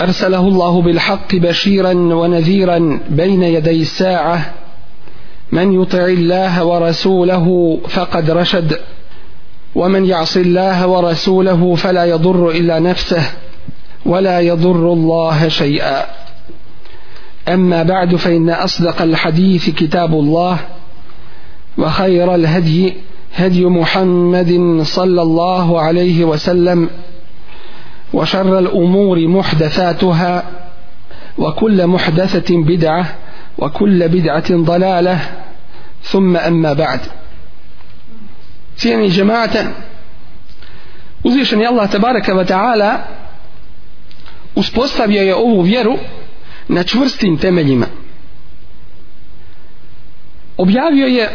أرسله الله بالحق بشيرا ونذيرا بين يدي الساعة من يطع الله ورسوله فقد رشد ومن يعص الله ورسوله فلا يضر إلا نفسه ولا يضر الله شيئا أما بعد فإن أصدق الحديث كتاب الله وخير الهدي هدي محمد صلى الله عليه وسلم وشر الأمور محدثاتها وكل محدثة بدعة وكل بدعة ضلالة ثم أما بعد cijenjeni džemate uzvišeni Allah tabaraka wa ta'ala uspostavio je ovu vjeru na čvrstim temeljima objavio je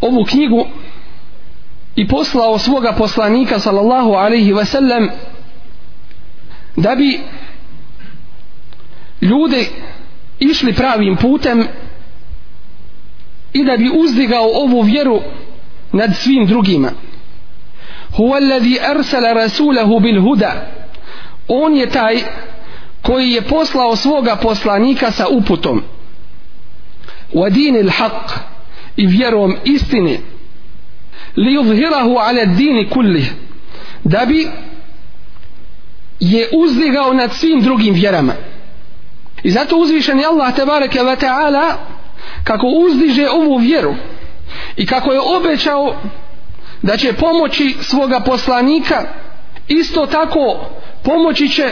ovu knjigu i poslao svoga poslanika sallallahu alaihi ve sellem da bi ljude išli pravim putem i da bi uzdigao ovu vjeru nad svim drugima huwa alladhi arsala rasulahu bil huda on je taj koji je poslao svoga poslanika sa uputom wa dinil haq i vjerom istine li uzhirahu ala dini kulli da bi je uzdigao nad svim drugim vjerama i zato uzvišen je Allah tebareke ve taala kako uzdiže ovu vjeru i kako je obećao da će pomoći svoga poslanika isto tako pomoći će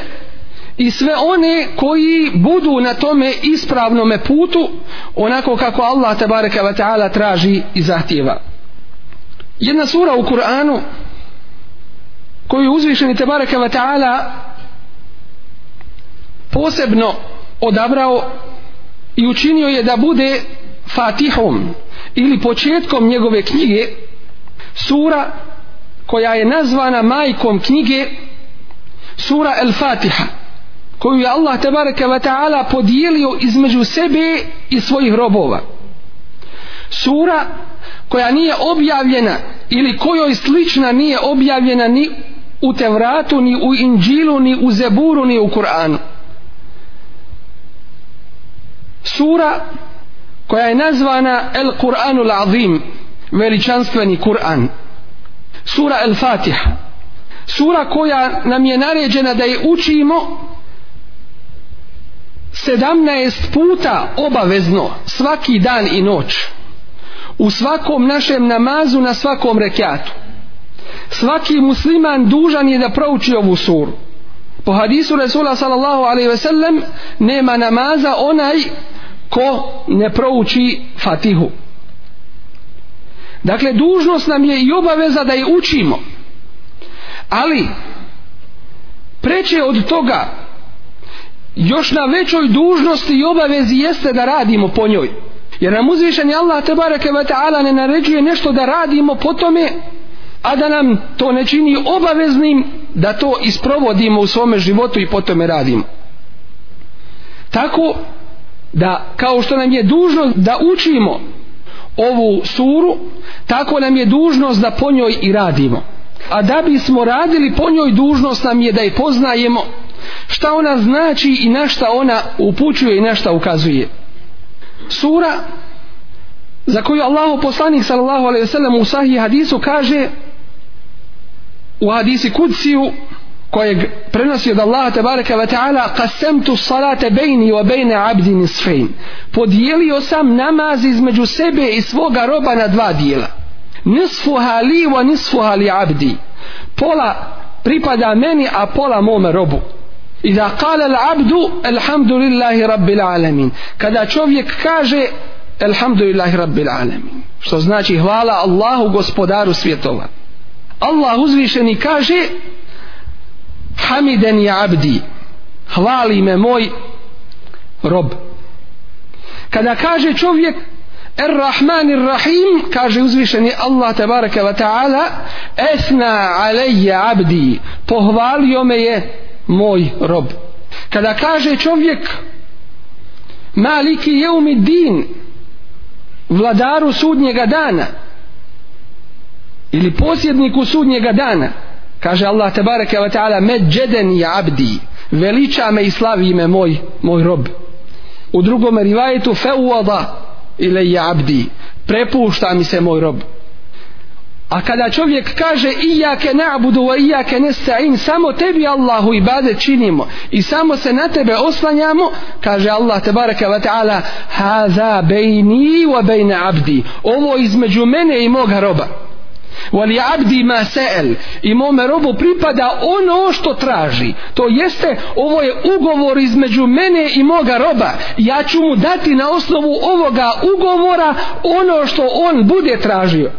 i sve one koji budu na tome ispravnome putu onako kako Allah tebareke ve taala traži i zahtijeva jedna sura u Kur'anu koju je uzvišeni Tebareke wa ta'ala posebno odabrao i učinio je da bude fatihom ili početkom njegove knjige sura koja je nazvana majkom knjige sura El Fatiha koju je Allah tebareke ve taala podijelio između sebe i svojih robova sura koja nije objavljena ili kojoj slična nije objavljena ni u Tevratu, ni u Inđilu, ni u Zeburu, ni u Kur'anu. Sura koja je nazvana El Kur'anu l'Azim, veličanstveni Kur'an. Sura El Fatiha. Sura koja nam je naređena da je učimo 17 puta obavezno svaki dan i noć u svakom našem namazu na svakom rekiatu svaki musliman dužan je da prouči ovu suru po hadisu Resula sallallahu alaihi ve sellem nema namaza onaj ko ne prouči fatihu dakle dužnost nam je i obaveza da je učimo ali preče od toga još na većoj dužnosti i obavezi jeste da radimo po njoj Jer nam uzvišen je Allah te bareke ve taala ne naređuje nešto da radimo po tome a da nam to ne čini obaveznim da to isprovodimo u svome životu i po tome radimo. Tako da kao što nam je dužno da učimo ovu suru, tako nam je dužnost da po njoj i radimo. A da bismo radili po njoj, dužnost nam je da je poznajemo šta ona znači i na šta ona upućuje i na šta ukazuje sura za koju Allahu poslanik sallallahu alejhi ve sellem u sahih hadisu kaže u hadisi kudsiju kojeg prenosi od Allaha te bareke ve taala qasamtu salate baini wa baina abdi nisfain podijelio sam namaz između sebe i svoga roba na dva dijela nisfu hali wa nisfu hali abdi pola pripada meni a pola mome robu Iza kala l'abdu, alhamdulillahi rabbil alamin. Kada čovjek kaže, alhamdulillahi rabbil alamin. Što znači, hvala Allahu gospodaru svjetova. Allah uzvišeni kaže, hamiden je abdi, hvali me moj rob. Kada kaže čovjek, Ar-Rahman rahim kaže uzvišeni Allah tabaraka wa ta'ala, esna alejje abdi, pohvalio me je moj rob kada kaže čovjek maliki je umi din vladaru sudnjega dana ili posjedniku sudnjega dana kaže Allah tabareke wa ta'ala med džeden i abdi veliča me i slavi me moj, moj rob u drugom rivajetu fe uvada ili je abdi prepušta mi se moj rob A kada čovjek kaže iyyake na'budu wa iyyake nasta'in, samo tebi Allahu ibadet činimo i samo se na tebe oslanjamo, kaže Allah te bareke ve taala, "Haza baini wa baina 'abdi." Ovo između mene i mog roba. Wali 'abdi ma sa'al, i mom robu pripada ono što traži. To jeste, ovo je ugovor između mene i moga roba. Ja ću mu dati na osnovu ovoga ugovora ono što on bude tražio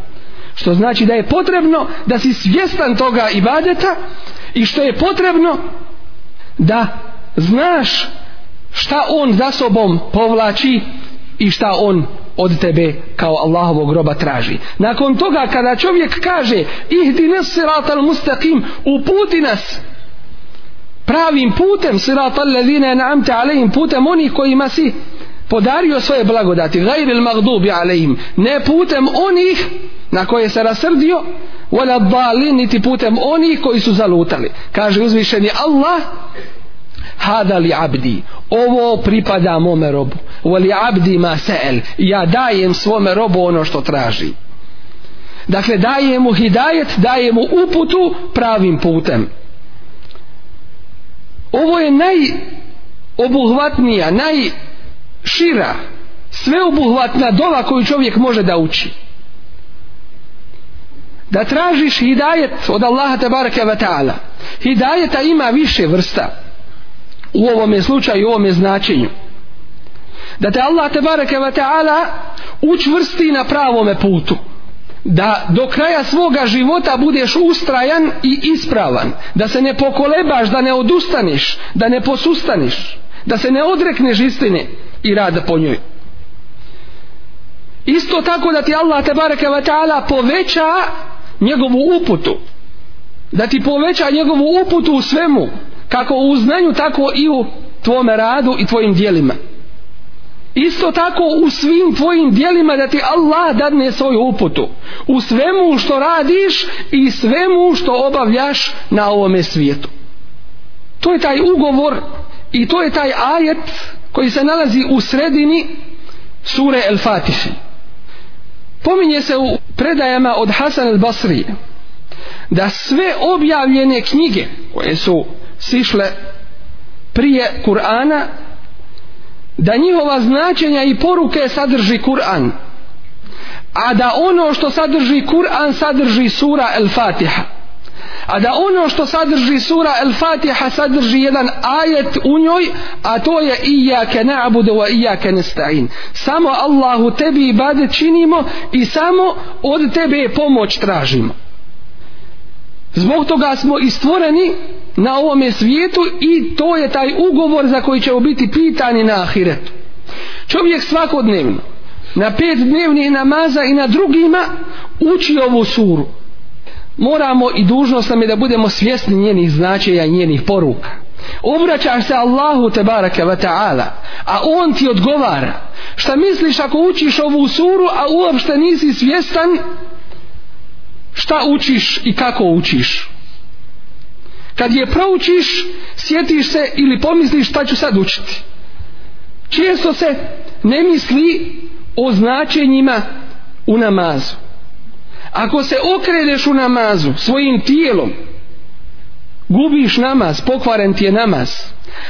što znači da je potrebno da si svjestan toga ibadeta i što je potrebno da znaš šta on za sobom povlači i šta on od tebe kao Allahovog groba traži. Nakon toga kada čovjek kaže ihdi nas siratal mustaqim uputi nas pravim putem siratal ladine namte alejim putem onih kojima si podario svoje blagodati gajri il magdubi alejim ne putem onih na koje se rasrdio wala dalin niti putem onih koji su zalutali kaže uzvišeni Allah hadali abdi ovo pripada mome robu wali abdi ma sael ja dajem svome robu ono što traži dakle daje mu hidajet daje mu uputu pravim putem ovo je naj obuhvatnija naj šira sveobuhvatna dova koju čovjek može da uči da tražiš hidajet od Allaha tabaraka wa ta'ala hidajeta ima više vrsta u ovome slučaju u ovome značenju da te Allah tabaraka wa ta'ala učvrsti na pravome putu da do kraja svoga života budeš ustrajan i ispravan da se ne pokolebaš da ne odustaniš da ne posustaniš da se ne odrekneš istine i rada po njoj. Isto tako da ti Allah te bareke ve taala poveća njegovu uputu. Da ti poveća njegovu uputu u svemu, kako u znanju, tako i u tvome radu i tvojim dijelima. Isto tako u svim tvojim dijelima da ti Allah dadne svoju uputu. U svemu što radiš i svemu što obavljaš na ovome svijetu. To je taj ugovor i to je taj ajet koji se nalazi u sredini sure El Fatihi. Pominje se u predajama od Hasan El Basrije da sve objavljene knjige koje su sišle prije Kur'ana da njihova značenja i poruke sadrži Kur'an a da ono što sadrži Kur'an sadrži sura El Fatiha a da ono što sadrži sura El Fatiha sadrži jedan ajet u njoj, a to je Iyake na'budu wa iyake nesta'in. Samo Allahu tebi ibade činimo i samo od tebe pomoć tražimo. Zbog toga smo i stvoreni na ovome svijetu i to je taj ugovor za koji ćemo biti pitani na ahiretu. Čovjek svakodnevno na pet dnevnih namaza i na drugima uči ovu suru moramo i dužnost nam je da budemo svjesni njenih značaja i njenih poruka. Obraćaš se Allahu te baraka wa ta'ala, a On ti odgovara. Šta misliš ako učiš ovu suru, a uopšte nisi svjestan šta učiš i kako učiš? Kad je proučiš, sjetiš se ili pomisliš šta ću sad učiti. Često se ne misli o značenjima u namazu ako se okreneš u namazu svojim tijelom gubiš namaz pokvaren ti je namaz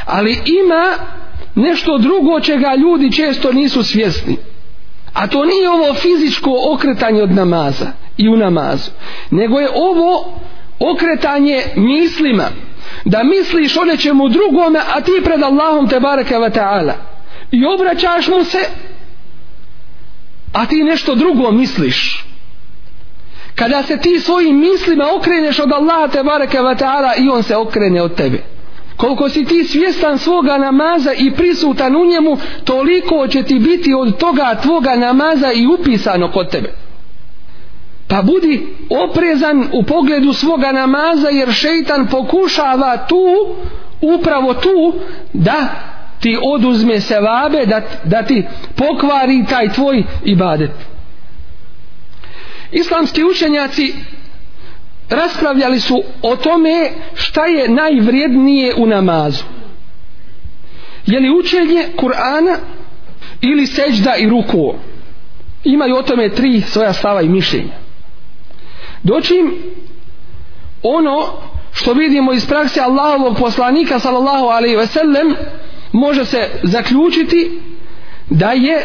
ali ima nešto drugo čega ljudi često nisu svjesni a to nije ovo fizičko okretanje od namaza i u namazu nego je ovo okretanje mislima da misliš o nečemu drugome a ti pred Allahom te baraka wa ta'ala i obraćaš mu se a ti nešto drugo misliš kada se ti svojim mislima okreneš od Allaha te bareke ve taala i on se okrene od tebe koliko si ti svjestan svoga namaza i prisutan u njemu toliko će ti biti od toga tvoga namaza i upisano kod tebe Pa budi oprezan u pogledu svoga namaza jer šeitan pokušava tu, upravo tu, da ti oduzme sevabe, da, da ti pokvari taj tvoj ibadet islamski učenjaci raspravljali su o tome šta je najvrijednije u namazu je li učenje Kur'ana ili seđda i ruku imaju o tome tri svoja stava i mišljenja doćim ono što vidimo iz prakse Allahovog poslanika sallallahu alaihi ve sellem može se zaključiti da je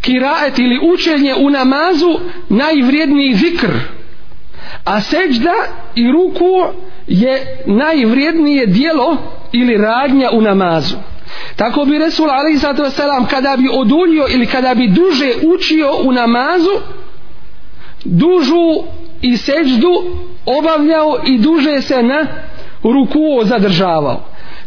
kiraet ili učenje u namazu najvrijedniji zikr a seđda i ruku je najvrijednije dijelo ili radnja u namazu tako bi Resul Ali Selam kada bi oduljio ili kada bi duže učio u namazu dužu i seđdu obavljao i duže se na ruku zadržavao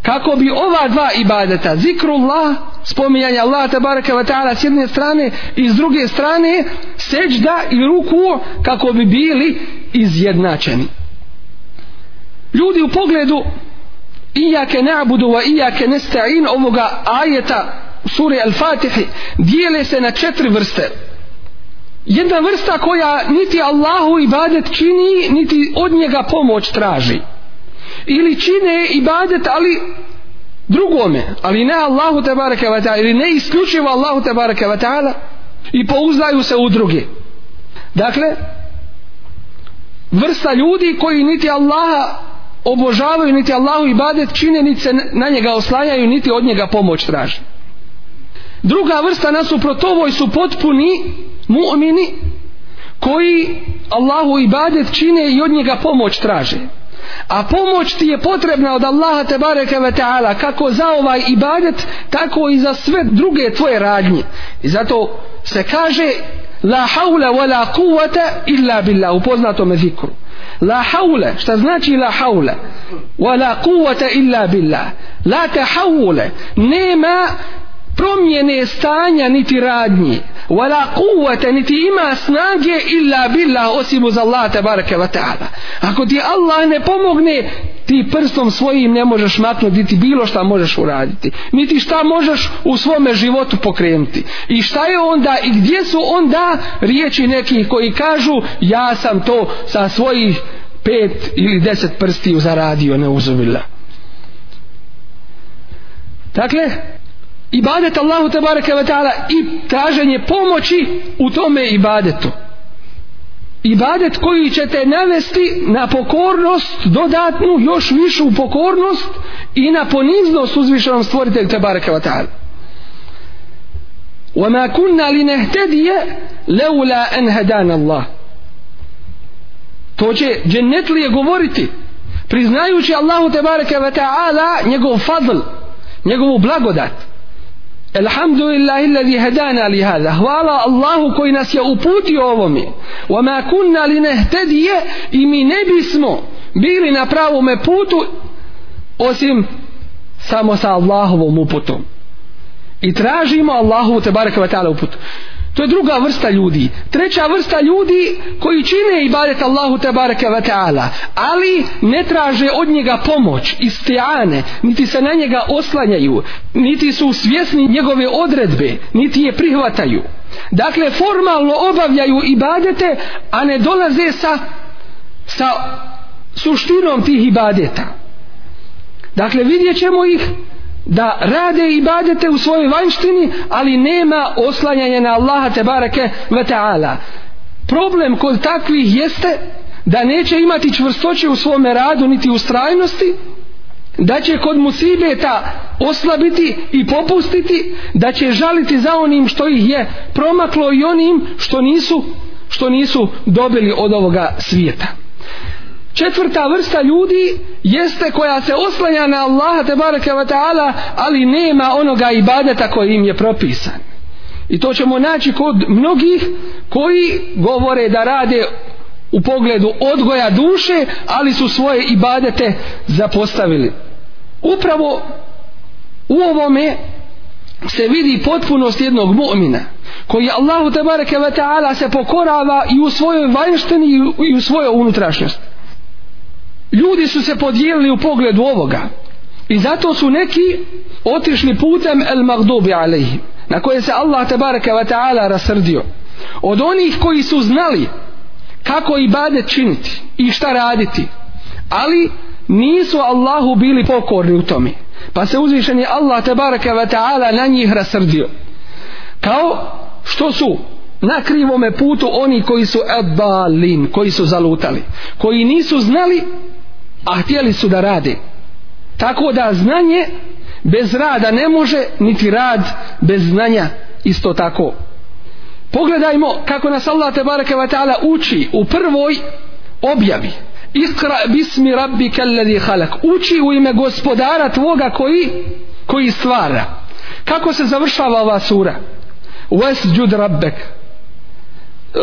kako bi ova dva ibadeta, zikrullah, spominjanje Allaha tabaraka wa ta'ala s jedne strane i s druge strane seđda i ruku kako bi bili izjednačeni. Ljudi u pogledu Iyake na'budu wa iyake nesta'in ovoga ajeta sure Al-Fatihi dijele se na četiri vrste. Jedna vrsta koja niti Allahu ibadet čini, niti od njega pomoć traži ili čine ibadet ali drugome ali ne Allahu te bareke ve taala ili ne isključivo Allahu te bareke ve taala i pouzdaju se u druge dakle vrsta ljudi koji niti Allaha obožavaju niti Allahu ibadet čine niti se na njega oslanjaju niti od njega pomoć traže druga vrsta nasuprot ovoj su potpuni mu'mini koji Allahu ibadet čine i od njega pomoć traže. A pomoć ti je potrebna od Allaha te bareke ve taala kako za ovaj ibadet tako i za sve druge tvoje radnje. I zato se kaže la haula wala kuvata illa billah upoznato me zikru la haula šta znači la haula wala kuvata illa billah la te haula nema promjene stanja niti radnje wala kuvata niti ima snage illa billah osim uz Allah tabaraka wa ta'ala ako ti Allah ne pomogne ti prstom svojim ne možeš matnuti ti bilo šta možeš uraditi niti šta možeš u svome životu pokrenuti i šta je onda i gdje su onda riječi nekih koji kažu ja sam to sa svojih pet ili deset prstiju zaradio ne uzubila dakle ibadet Allahu tabaraka wa ta'ala i traženje pomoći u tome ibadetu ibadet koji će te navesti na pokornost dodatnu još višu pokornost i na poniznost uzvišenom stvoritelju tabaraka wa ta'ala وَمَا كُنَّا لِنَهْتَدِيَ لَوْلَا أَنْ هَدَانَ اللَّهِ To će džennet li je govoriti priznajući Allahu tebareke ve ta'ala njegov fadl, njegovu blagodat. Elhamdulillahi allazi hadana li hadha. Hvala Allahu koji nas je uputio ovome. Wa ma kunna linahtadiya i mi ne bismo bili na pravom putu osim samo sa Allahovom uputom. I tražimo Allahu te bareke ve taala uputu. To je druga vrsta ljudi. Treća vrsta ljudi koji čine ibadet Allahu te bareke ve taala, ali ne traže od njega pomoć i stijane, niti se na njega oslanjaju, niti su svjesni njegove odredbe, niti je prihvataju. Dakle, formalno obavljaju ibadete, a ne dolaze sa, sa suštinom tih ibadeta. Dakle, vidjet ćemo ih da rade i badete u svojoj vanštini, ali nema oslanjanja na Allaha te bareke ve taala. Problem kod takvih jeste da neće imati čvrstoće u svome radu niti u strajnosti, da će kod musibeta oslabiti i popustiti, da će žaliti za onim što ih je promaklo i onim što nisu što nisu dobili od ovoga svijeta. Četvrta vrsta ljudi jeste koja se oslanja na Allaha te bareke ve taala, ali nema onoga ibadeta koji im je propisan. I to ćemo naći kod mnogih koji govore da rade u pogledu odgoja duše, ali su svoje ibadete zapostavili. Upravo u ovome se vidi potpunost jednog mu'mina koji Allahu te bareke ve taala se pokorava i u svojoj vanjštini i u svojoj unutrašnjosti ljudi su se podijelili u pogledu ovoga i zato su neki otišli putem el magdubi alaihim na koje se Allah tabaraka wa ta'ala rasrdio od onih koji su znali kako i bade činiti i šta raditi ali nisu Allahu bili pokorni u tome pa se uzvišeni Allah tabaraka wa ta'ala na njih rasrdio kao što su na krivome putu oni koji su ebalin, koji su zalutali koji nisu znali a htjeli su da rade tako da znanje bez rada ne može niti rad bez znanja isto tako pogledajmo kako nas Allah te bareke ve taala uči u prvoj objavi Iskra bismi rabbi kellezi halak. Uči u ime gospodara tvoga koji, koji stvara. Kako se završava ova sura? Wasjud rabbek.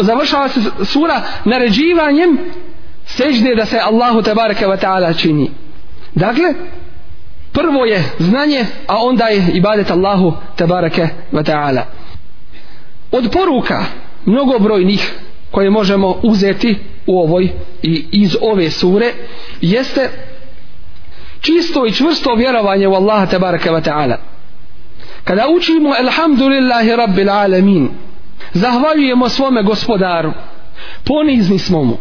Završava se sura naređivanjem sežde da se Allahu tebareke ve taala čini. Dakle, prvo je znanje, a onda je ibadet Allahu tebareke ve taala. Od poruka mnogobrojnih koje možemo uzeti u ovoj i iz ove sure jeste čisto i čvrsto vjerovanje u Allaha tebareke ve taala. Kada učimo Elhamdulillahi Rabbil Alamin, zahvaljujemo svome gospodaru, ponizni smo mu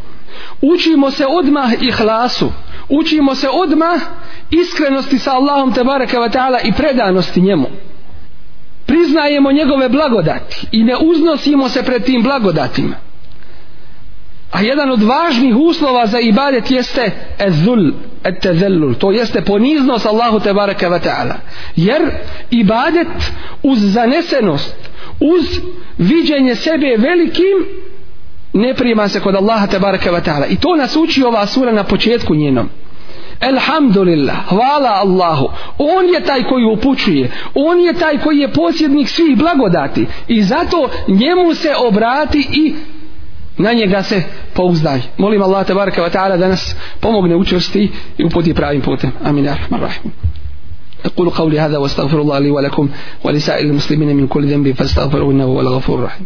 učimo se odmah ihlasu učimo se odmah iskrenosti sa Allahom tabaraka wa ta'ala i predanosti njemu priznajemo njegove blagodati i ne uznosimo se pred tim blagodatima a jedan od važnih uslova za ibadet jeste ezul etezellul to jeste poniznost Allahu tabaraka wa ta'ala jer ibadet uz zanesenost uz viđenje sebe velikim ne prijema se kod Allaha tebareke ve taala i to nas uči ova sura na početku njenom Elhamdulillah, hvala Allahu. On je taj koji upućuje. On je taj koji je posjednik svih blagodati. I zato njemu se obrati i na njega se pouzdaj. Molim Allah te baraka wa ta'ala da nas pomogne učvrsti i uputi pravim putem. Amin. Arhamar rahim. Aqulu qavli hada wa astaghfirullah li wa lakum wa lisa ili muslimine min kuli zembi fa astaghfiru innahu wa lagafur rahim.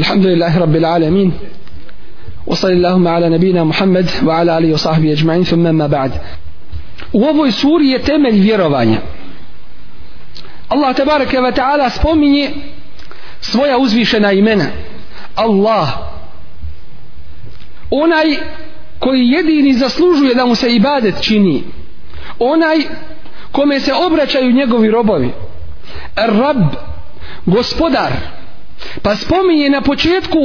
الحمد لله رب العالمين وصلى اللهم على نبينا محمد وعلى اله وصحبه اجمعين ثم ما بعد وهو سوريا تم الفيروفانيا الله تبارك وتعالى سبومي سويا uzvišena imena الله onaj koji jedini zaslužuje da mu se ibadet čini onaj kome se obraćaju njegovi robovi Rab gospodar pa spominje na početku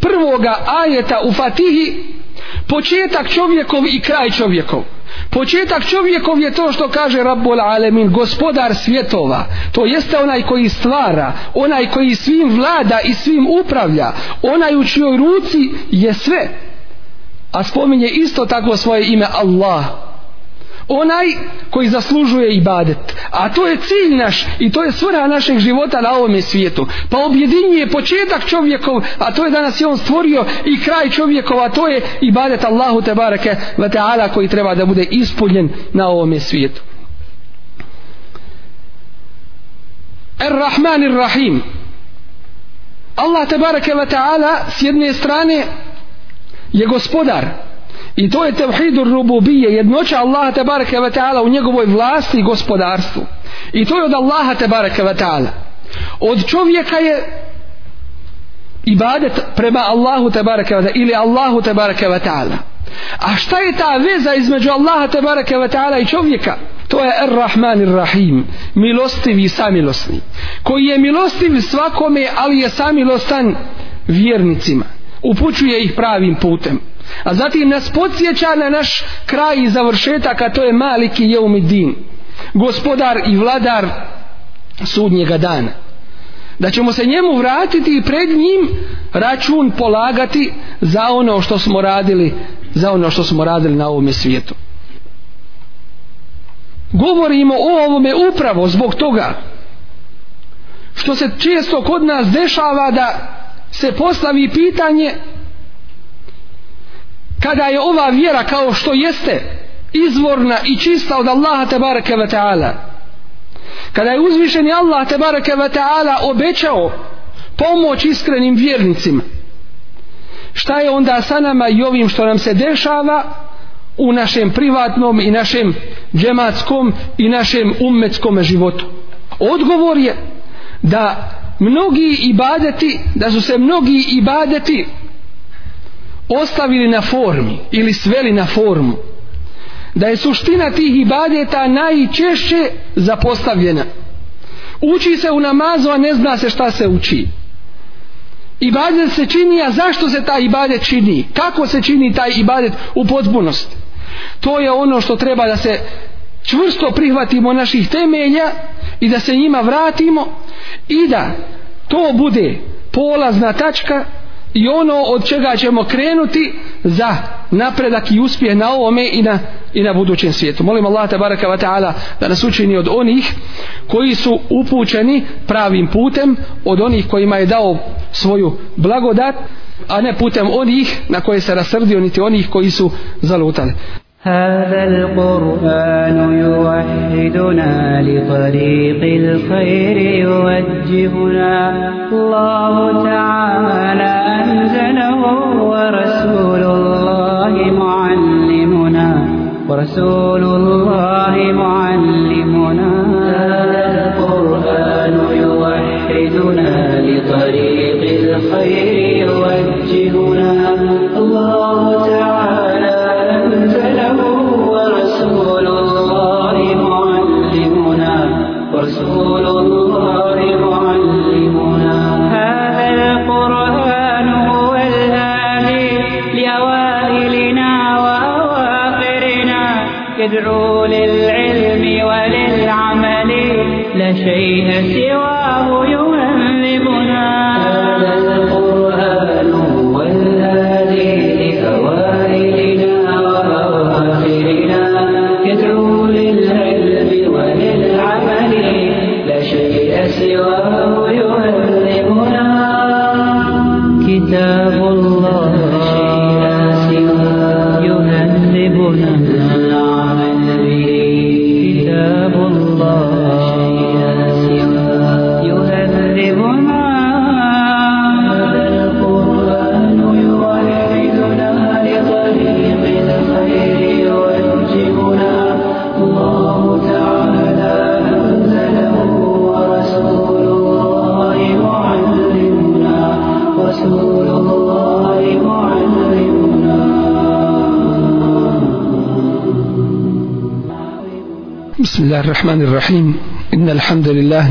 prvoga ajeta u Fatihi početak čovjekov i kraj čovjekov početak čovjekov je to što kaže Rabbul Alemin gospodar svjetova to jeste onaj koji stvara onaj koji svim vlada i svim upravlja onaj u čioj ruci je sve a spominje isto tako svoje ime Allah Allah onaj koji zaslužuje ibadet a to je cilj naš i to je svrha našeg života na ovome svijetu pa objedinjuje početak čovjekov a to je danas je on stvorio i kraj čovjekov a to je ibadet Allahu te bareke ve taala koji treba da bude ispunjen na ovome svijetu Er Rahman Er Rahim Allah te bareke ve taala s jedne strane je gospodar I to je tevhidur rububije, jednoća Allaha te bareke ve taala u njegovoj vlasti i gospodarstvu. I to je od Allaha te bareke ve taala. Od čovjeka je ibadet prema Allahu te bareke ve ili Allahu te bareke ve taala. A šta je ta veza između Allaha te bareke ve taala i čovjeka? To je Ar-Rahman Ar-Rahim, milostiv i samilosni, koji je milostiv svakome, ali je samilostan vjernicima. Upućuje ih pravim putem. A zatim nas podsjeća na naš kraj i završetak, a to je Maliki Jeumidin, gospodar i vladar sudnjega dana. Da ćemo se njemu vratiti i pred njim račun polagati za ono što smo radili, za ono što smo radili na ovome svijetu. Govorimo o ovome upravo zbog toga što se često kod nas dešava da se postavi pitanje kada je ova vjera kao što jeste izvorna i čista od Allaha te bareke ve taala kada je uzvišeni Allah te bareke ve taala obećao pomoć iskrenim vjernicima šta je onda sa nama i ovim što nam se dešava u našem privatnom i našem džematskom i našem ummetskom životu odgovor je da mnogi ibadeti da su se mnogi ibadeti ostavili na formi ili sveli na formu da je suština tih ibadeta najčešće zapostavljena uči se u namazu a ne zna se šta se uči ibadet se čini a zašto se taj ibadet čini kako se čini taj ibadet u potpunost to je ono što treba da se čvrsto prihvatimo naših temelja i da se njima vratimo i da to bude polazna tačka i ono od čega ćemo krenuti za napredak i uspjeh na ovome i na, i na budućem svijetu. Molim Allah tabaraka wa ta'ala da nas učini od onih koji su upućeni pravim putem, od onih kojima je dao svoju blagodat, a ne putem onih na koje se rasrdio, niti onih koji su zalutali. هذا القرآن يوحدنا لطريق الخير يوجهنا الله تعالى أنزله ورسول الله معلمنا ورسول الله معلمنا هذا القرآن يوحدنا لطريق الخير يوجهنا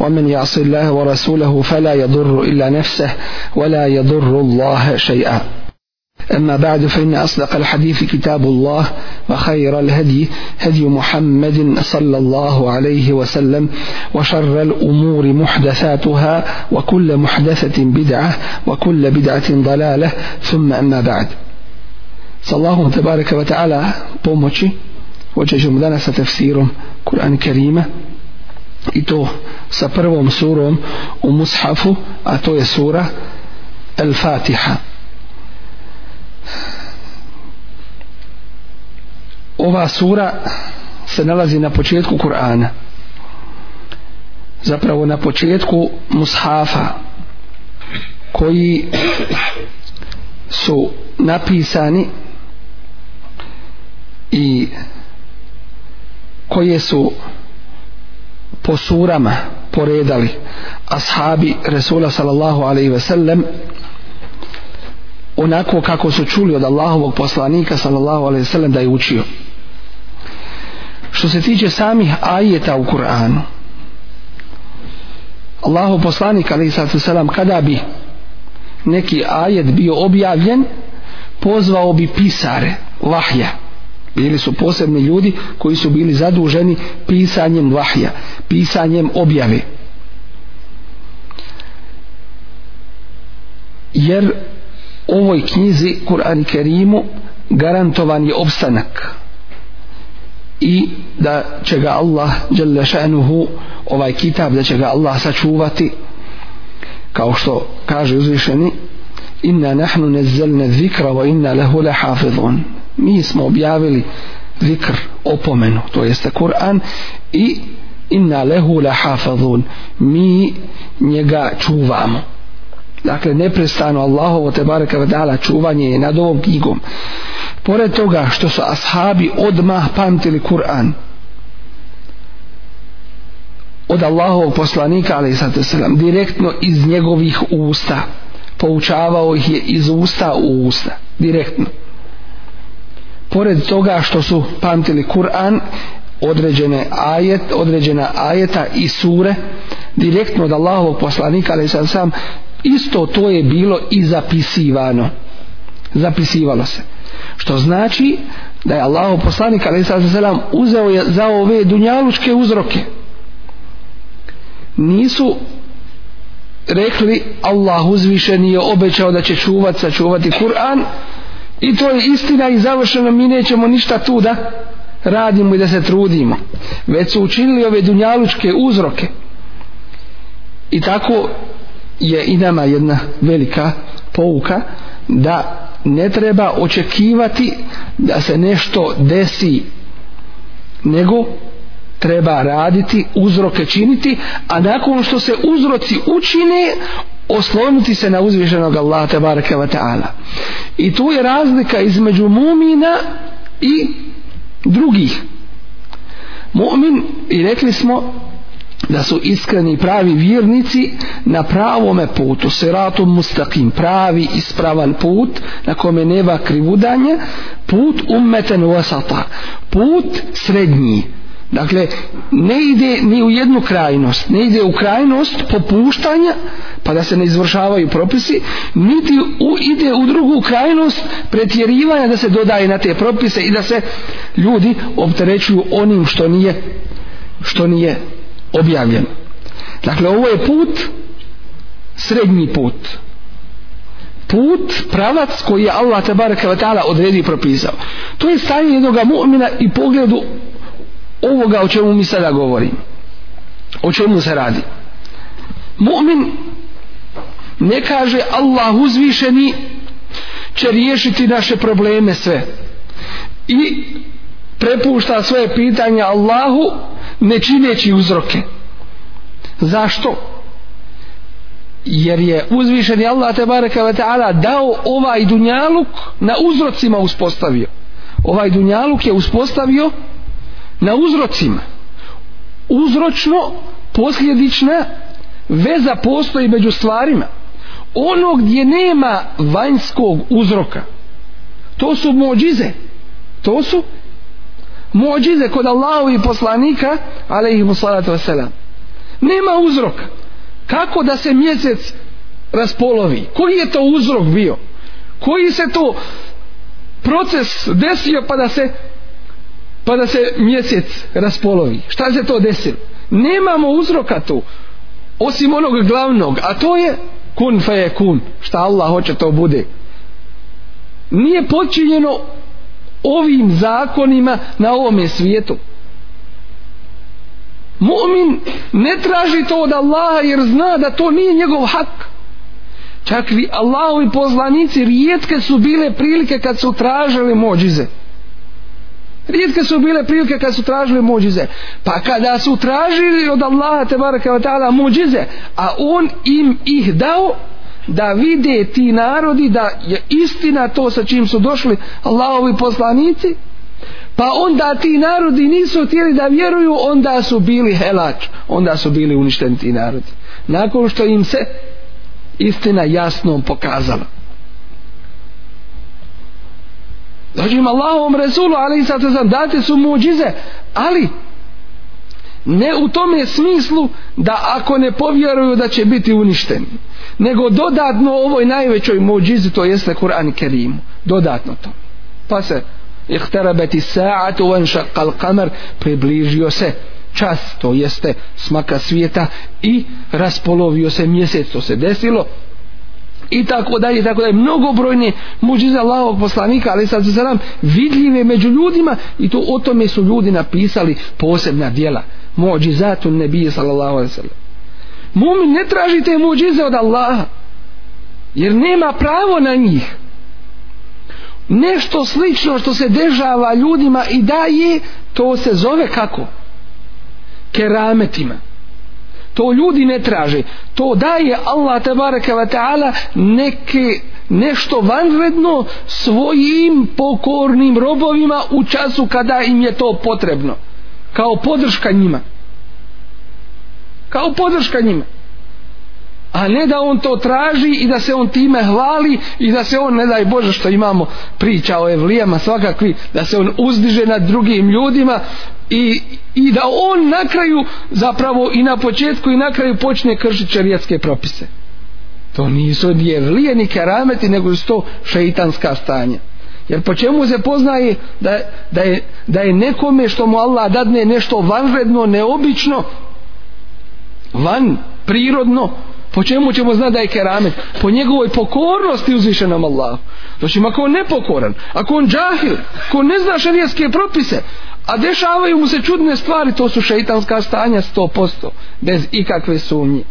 ومن يعص الله ورسوله فلا يضر إلا نفسه ولا يضر الله شيئا أما بعد فإن أصدق الحديث كتاب الله وخير الهدي هدي محمد صلى الله عليه وسلم وشر الأمور محدثاتها وكل محدثة بدعة وكل بدعة ضلالة ثم أما بعد صلى الله تبارك وتعالى بومتشي وجه جملنا ستفسير ćemo كريمه i to sa prvom surom u mushafu a to je sura El Fatiha ova sura se nalazi na početku Kur'ana zapravo na početku mushafa koji su napisani i koje su po surama poredali ashabi Resula sallallahu alaihi ve sellem onako kako su čuli od Allahovog poslanika sallallahu alaihi ve sellem da je učio što se tiče samih ajeta u Kur'anu Allahov poslanik alaihi sallatu sallam kada bi neki ajet bio objavljen pozvao bi pisare vahja bili su posebni ljudi koji su bili zaduženi pisanjem vahja pisanjem objave jer ovoj knjizi Kur'an Kerimu garantovan je opstanak i da će ga Allah šanuhu, ovaj kitab da će ga Allah sačuvati kao što kaže uzvišeni inna nahnu nezelne zikra wa inna lehu lehafidhun mi smo objavili zikr opomenu to jeste Kur'an i inna lehu lahafadhun mi njega čuvamo dakle neprestano Allahovo te bareka dala čuvanje je nad ovom knjigom pored toga što su ashabi odmah pamtili Kur'an od Allahovog poslanika ali selam direktno iz njegovih usta poučavao ih je iz usta u usta direktno pored toga što su pamtili Kur'an određene ajet, određena ajeta i sure direktno od Allahovog poslanika ali sam sam isto to je bilo i zapisivano zapisivalo se što znači da je Allahov poslanik ali sam sam uzeo je za ove dunjalučke uzroke nisu rekli Allah uzvišeni je obećao da će čuvati sačuvati Kur'an I to je istina i završeno, mi nećemo ništa tu da radimo i da se trudimo. Već su učinili ove dunjalučke uzroke. I tako je i nama jedna velika pouka da ne treba očekivati da se nešto desi nego treba raditi, uzroke činiti, a nakon što se uzroci učine, osloniti se na uzvišenog Allaha te bareke ve taala. I tu je razlika između mumina i drugih. Mumin i rekli smo da su iskreni pravi vjernici na pravome putu siratu mustaqim pravi ispravan put na kome neva krivudanje put ummeten wasata put srednji Dakle, ne ide ni u jednu krajnost, ne ide u krajnost popuštanja, pa da se ne izvršavaju propisi, niti u, ide u drugu krajnost pretjerivanja da se dodaje na te propise i da se ljudi opterećuju onim što nije što nije objavljeno. Dakle, ovo je put, srednji put. Put, pravac koji je Allah tabaraka wa ta'ala odredio i propisao. To je stanje jednog mu'mina i pogledu ovoga o čemu mi sada govorim o čemu se radi mu'min ne kaže Allah uzvišeni će riješiti naše probleme sve i prepušta svoje pitanja Allahu ne čineći uzroke zašto jer je uzvišeni Allah te bareka ve taala dao ovaj dunjaluk na uzrocima uspostavio ovaj dunjaluk je uspostavio na uzrocima uzročno posljedična veza postoji među stvarima ono gdje nema vanjskog uzroka to su mođize to su mođize kod Allahu i poslanika alaihimu salatu wasalam nema uzroka kako da se mjesec raspolovi koji je to uzrok bio koji se to proces desio pa da se pa da se mjesec raspolovi. Šta se to desilo? Nemamo uzroka tu, osim onog glavnog, a to je kun fe je kun, šta Allah hoće to bude. Nije počinjeno ovim zakonima na ovome svijetu. Mumin ne traži to od Allaha jer zna da to nije njegov hak. Čak vi Allahovi poslanici rijetke su bile prilike kad su tražili mođize. Rijetke su bile prilike kad su tražili muđize. Pa kada su tražili od Allaha te baraka ta'ala muđize, a on im ih dao da vide ti narodi da je istina to sa čim su došli Allahovi poslanici, pa onda ti narodi nisu htjeli da vjeruju, onda su bili helač, onda su bili uništeni ti narodi. Nakon što im se istina jasno pokazala. Dođim Allahovom Resulu, ali i sad sam, date su muđize, ali ne u tome smislu da ako ne povjeruju da će biti uništeni. Nego dodatno ovoj najvećoj muđizi, to jeste Kur'an Kerim. Dodatno to. Pa se, ihterabeti sa'at uvan šakal kamer, približio se čas, to jeste smaka svijeta i raspolovio se mjesec, to se desilo, i tako dalje i tako dalje mnogobrojne muđize Allahovog poslanika ali sad se znam vidljive među ljudima i to o tome su ljudi napisali posebna dijela muđizatun nebije sallallahu alaihi sallam mumin ne traži te muđize od Allaha jer nema pravo na njih nešto slično što se dežava ljudima i daje to se zove kako kerametima to ljudi ne traže to daje Allah tabaraka wa ta'ala neke nešto vanredno svojim pokornim robovima u času kada im je to potrebno kao podrška njima kao podrška njima a ne da on to traži i da se on time hvali i da se on, ne daj Bože što imamo priča o evlijama svakakvi, da se on uzdiže nad drugim ljudima i, i da on na kraju zapravo i na početku i na kraju počne kršiti čarijatske propise. To nisu ni evlije, ni kerameti, nego su to šeitanska stanja. Jer po čemu se poznaje da, da, je, da je nekome što mu Allah dadne nešto vanredno, neobično, van prirodno, Po čemu ćemo znati da je keramet? Po njegovoj pokornosti uzvišenom Allah. Znači, ako on nepokoran, ako on džahil, ako on ne zna šarijetske propise, a dešavaju mu se čudne stvari, to su šeitanska stanja 100%, bez ikakve sumnje.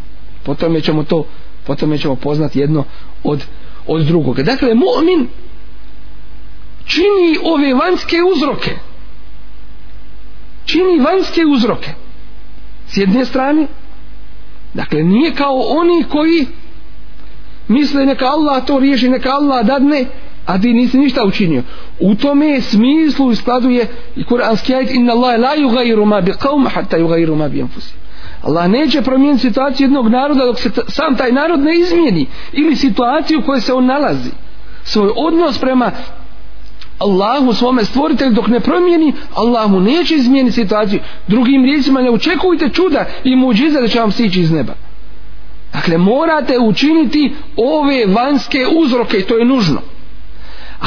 Potom ćemo to, potom ćemo poznati jedno od, od drugoga. Dakle, mu'min čini ove vanjske uzroke. Čini vanjske uzroke. S jedne strane, dakle nije kao oni koji misle neka Allah to riješi neka Allah dadne a ti nisi ništa učinio u tome je smislu i skladu je i kuranski ajit inna Allah la yugayru ma bi qawm hatta yugayru ma bi anfusi Allah neće promijeniti situaciju jednog naroda dok se sam taj narod ne izmijeni ili situaciju u kojoj se on nalazi svoj odnos prema Allahu svome stvoritelju dok ne promijeni Allahu neće izmijeniti situaciju drugim riječima ne očekujte čuda i muđiza da će vam sići iz neba dakle morate učiniti ove vanjske uzroke i to je nužno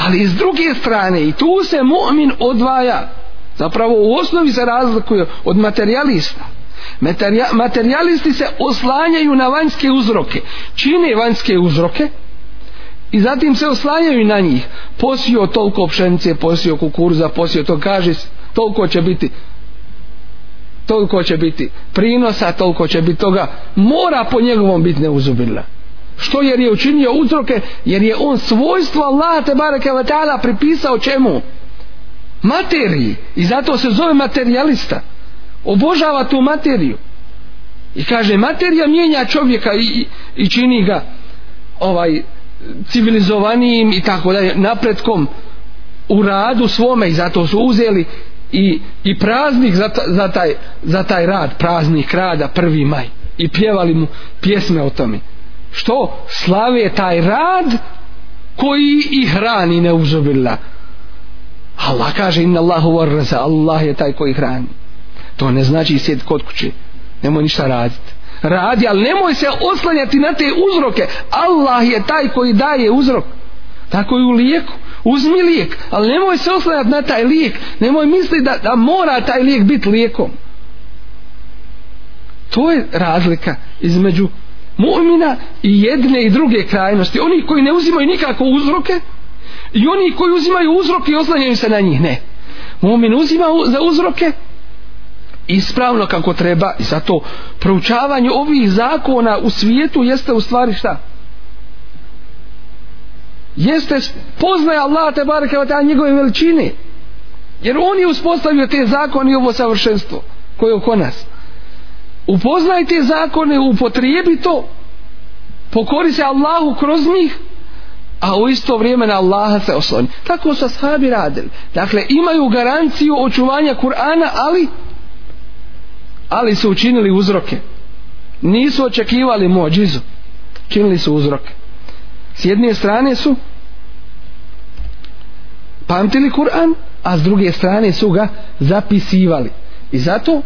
ali s druge strane i tu se mu'min odvaja zapravo u osnovi se razlikuje od materialista Materia, materialisti se oslanjaju na vanjske uzroke čine vanjske uzroke I zatim se oslanjaju na njih. Posio toliko pšenice, posio kukurza, posio to kaže, toliko će biti toliko će biti prinosa, toliko će biti toga. Mora po njegovom biti neuzubila. Što jer je učinio uzroke, jer je on svojstvo Allaha te bareke taala pripisao čemu? Materiji. I zato se zove materialista. Obožava tu materiju. I kaže materija mijenja čovjeka i, i, i čini ga ovaj civilizovanijim i tako dalje napretkom u radu svome i zato su uzeli i, i praznik za, za, taj, za taj rad praznik rada prvi maj i pjevali mu pjesme o tome što slave taj rad koji i hrani ne uzubila Allah kaže inna Allahu Allah je taj koji hrani to ne znači sjed kod kuće nemoj ništa raditi radi, ali nemoj se oslanjati na te uzroke. Allah je taj koji daje uzrok. Tako je u lijeku. Uzmi lijek, ali nemoj se oslanjati na taj lijek. Nemoj misli da, da mora taj lijek biti lijekom. To je razlika između mu'mina i jedne i druge krajnosti. Oni koji ne uzimaju nikako uzroke i oni koji uzimaju uzroke i oslanjaju se na njih. Ne. Mu'min uzima za uzroke ispravno kako treba i zato proučavanje ovih zakona u svijetu jeste u stvari šta jeste poznaje Allah te barke vata njegove veličine jer on je uspostavio te zakone i ovo savršenstvo koje je oko nas upoznaj te zakone upotrijebi to pokori se Allahu kroz njih a u isto vrijeme na Allaha se osloni. Tako su ashabi radili. Dakle, imaju garanciju očuvanja Kur'ana, ali ali su učinili uzroke nisu očekivali mođizu činili su uzroke s jedne strane su pamtili Kur'an a s druge strane su ga zapisivali i zato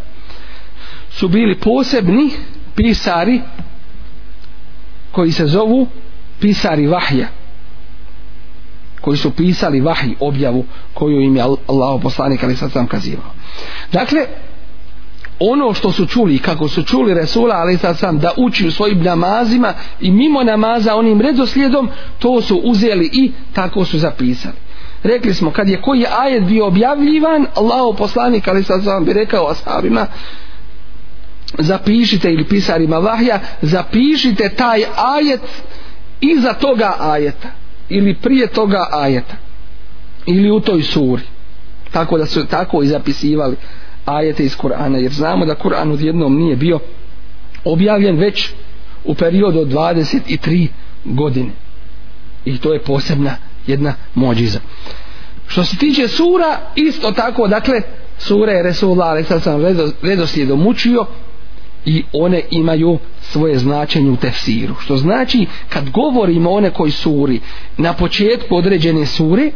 su bili posebni pisari koji se zovu pisari vahja koji su pisali vahji objavu koju im je Allah poslanik ali sad sam kazivao dakle ono što su čuli kako su čuli Resula ali sad sam da uči u svojim namazima i mimo namaza onim redoslijedom to su uzeli i tako su zapisali rekli smo kad je koji ajet bio objavljivan Allaho poslanik ali sad sam bi rekao asabima zapišite ili pisarima vahja zapišite taj ajet iza toga ajeta ili prije toga ajeta ili u toj suri tako da su tako i zapisivali ajete iz Kur'ana jer znamo da Kur'an odjednom nije bio objavljen već u periodu od 23 godine i to je posebna jedna mođiza što se tiče sura isto tako dakle sure je Resulullah sad sam redoslijed omučio i one imaju svoje značenje u tefsiru što znači kad govorimo o nekoj suri na početku određene sure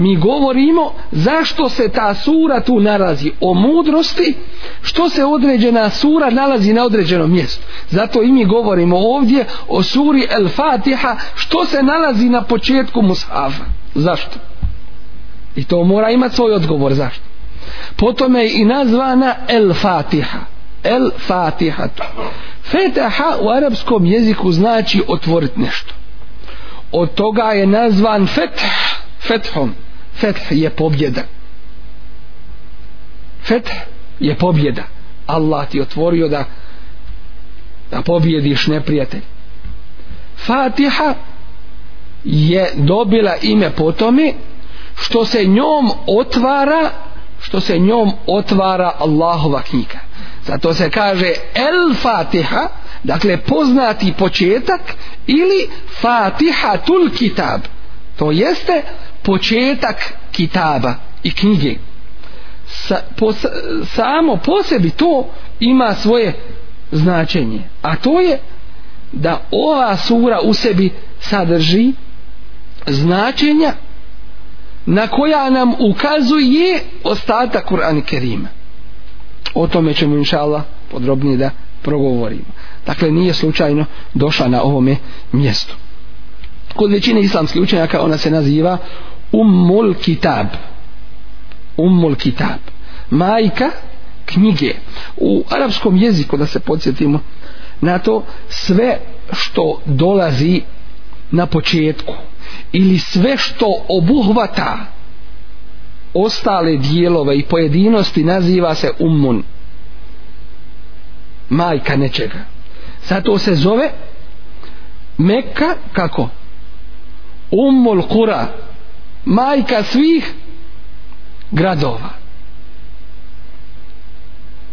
mi govorimo zašto se ta sura tu nalazi o mudrosti što se određena sura nalazi na određenom mjestu zato i mi govorimo ovdje o suri El Fatiha što se nalazi na početku Mus'afa zašto i to mora imati svoj odgovor zašto potom je i nazvana El Fatiha El Fatiha Fetaha u arapskom jeziku znači otvoriti nešto od toga je nazvan Fetah Fethom feth je pobjeda feth je pobjeda Allah ti otvorio da da pobjediš neprijatelj Fatiha je dobila ime po tome što se njom otvara što se njom otvara Allahova knjiga zato se kaže El Fatiha dakle poznati početak ili Fatiha tul kitab to jeste početak kitaba i knjige sa, po, samo po sebi to ima svoje značenje a to je da ova sura u sebi sadrži značenja na koja nam ukazuje ostatak Kur'an i Kerima o tome ćemo inša Allah podrobnije da progovorimo dakle nije slučajno došla na ovome mjestu kod većine islamskih učenjaka ona se naziva Ummul Kitab Ummul Kitab majka knjige u arapskom jeziku da se podsjetimo na to sve što dolazi na početku ili sve što obuhvata ostale dijelove i pojedinosti naziva se ummun majka nečega zato se zove Mekka kako umul kura majka svih gradova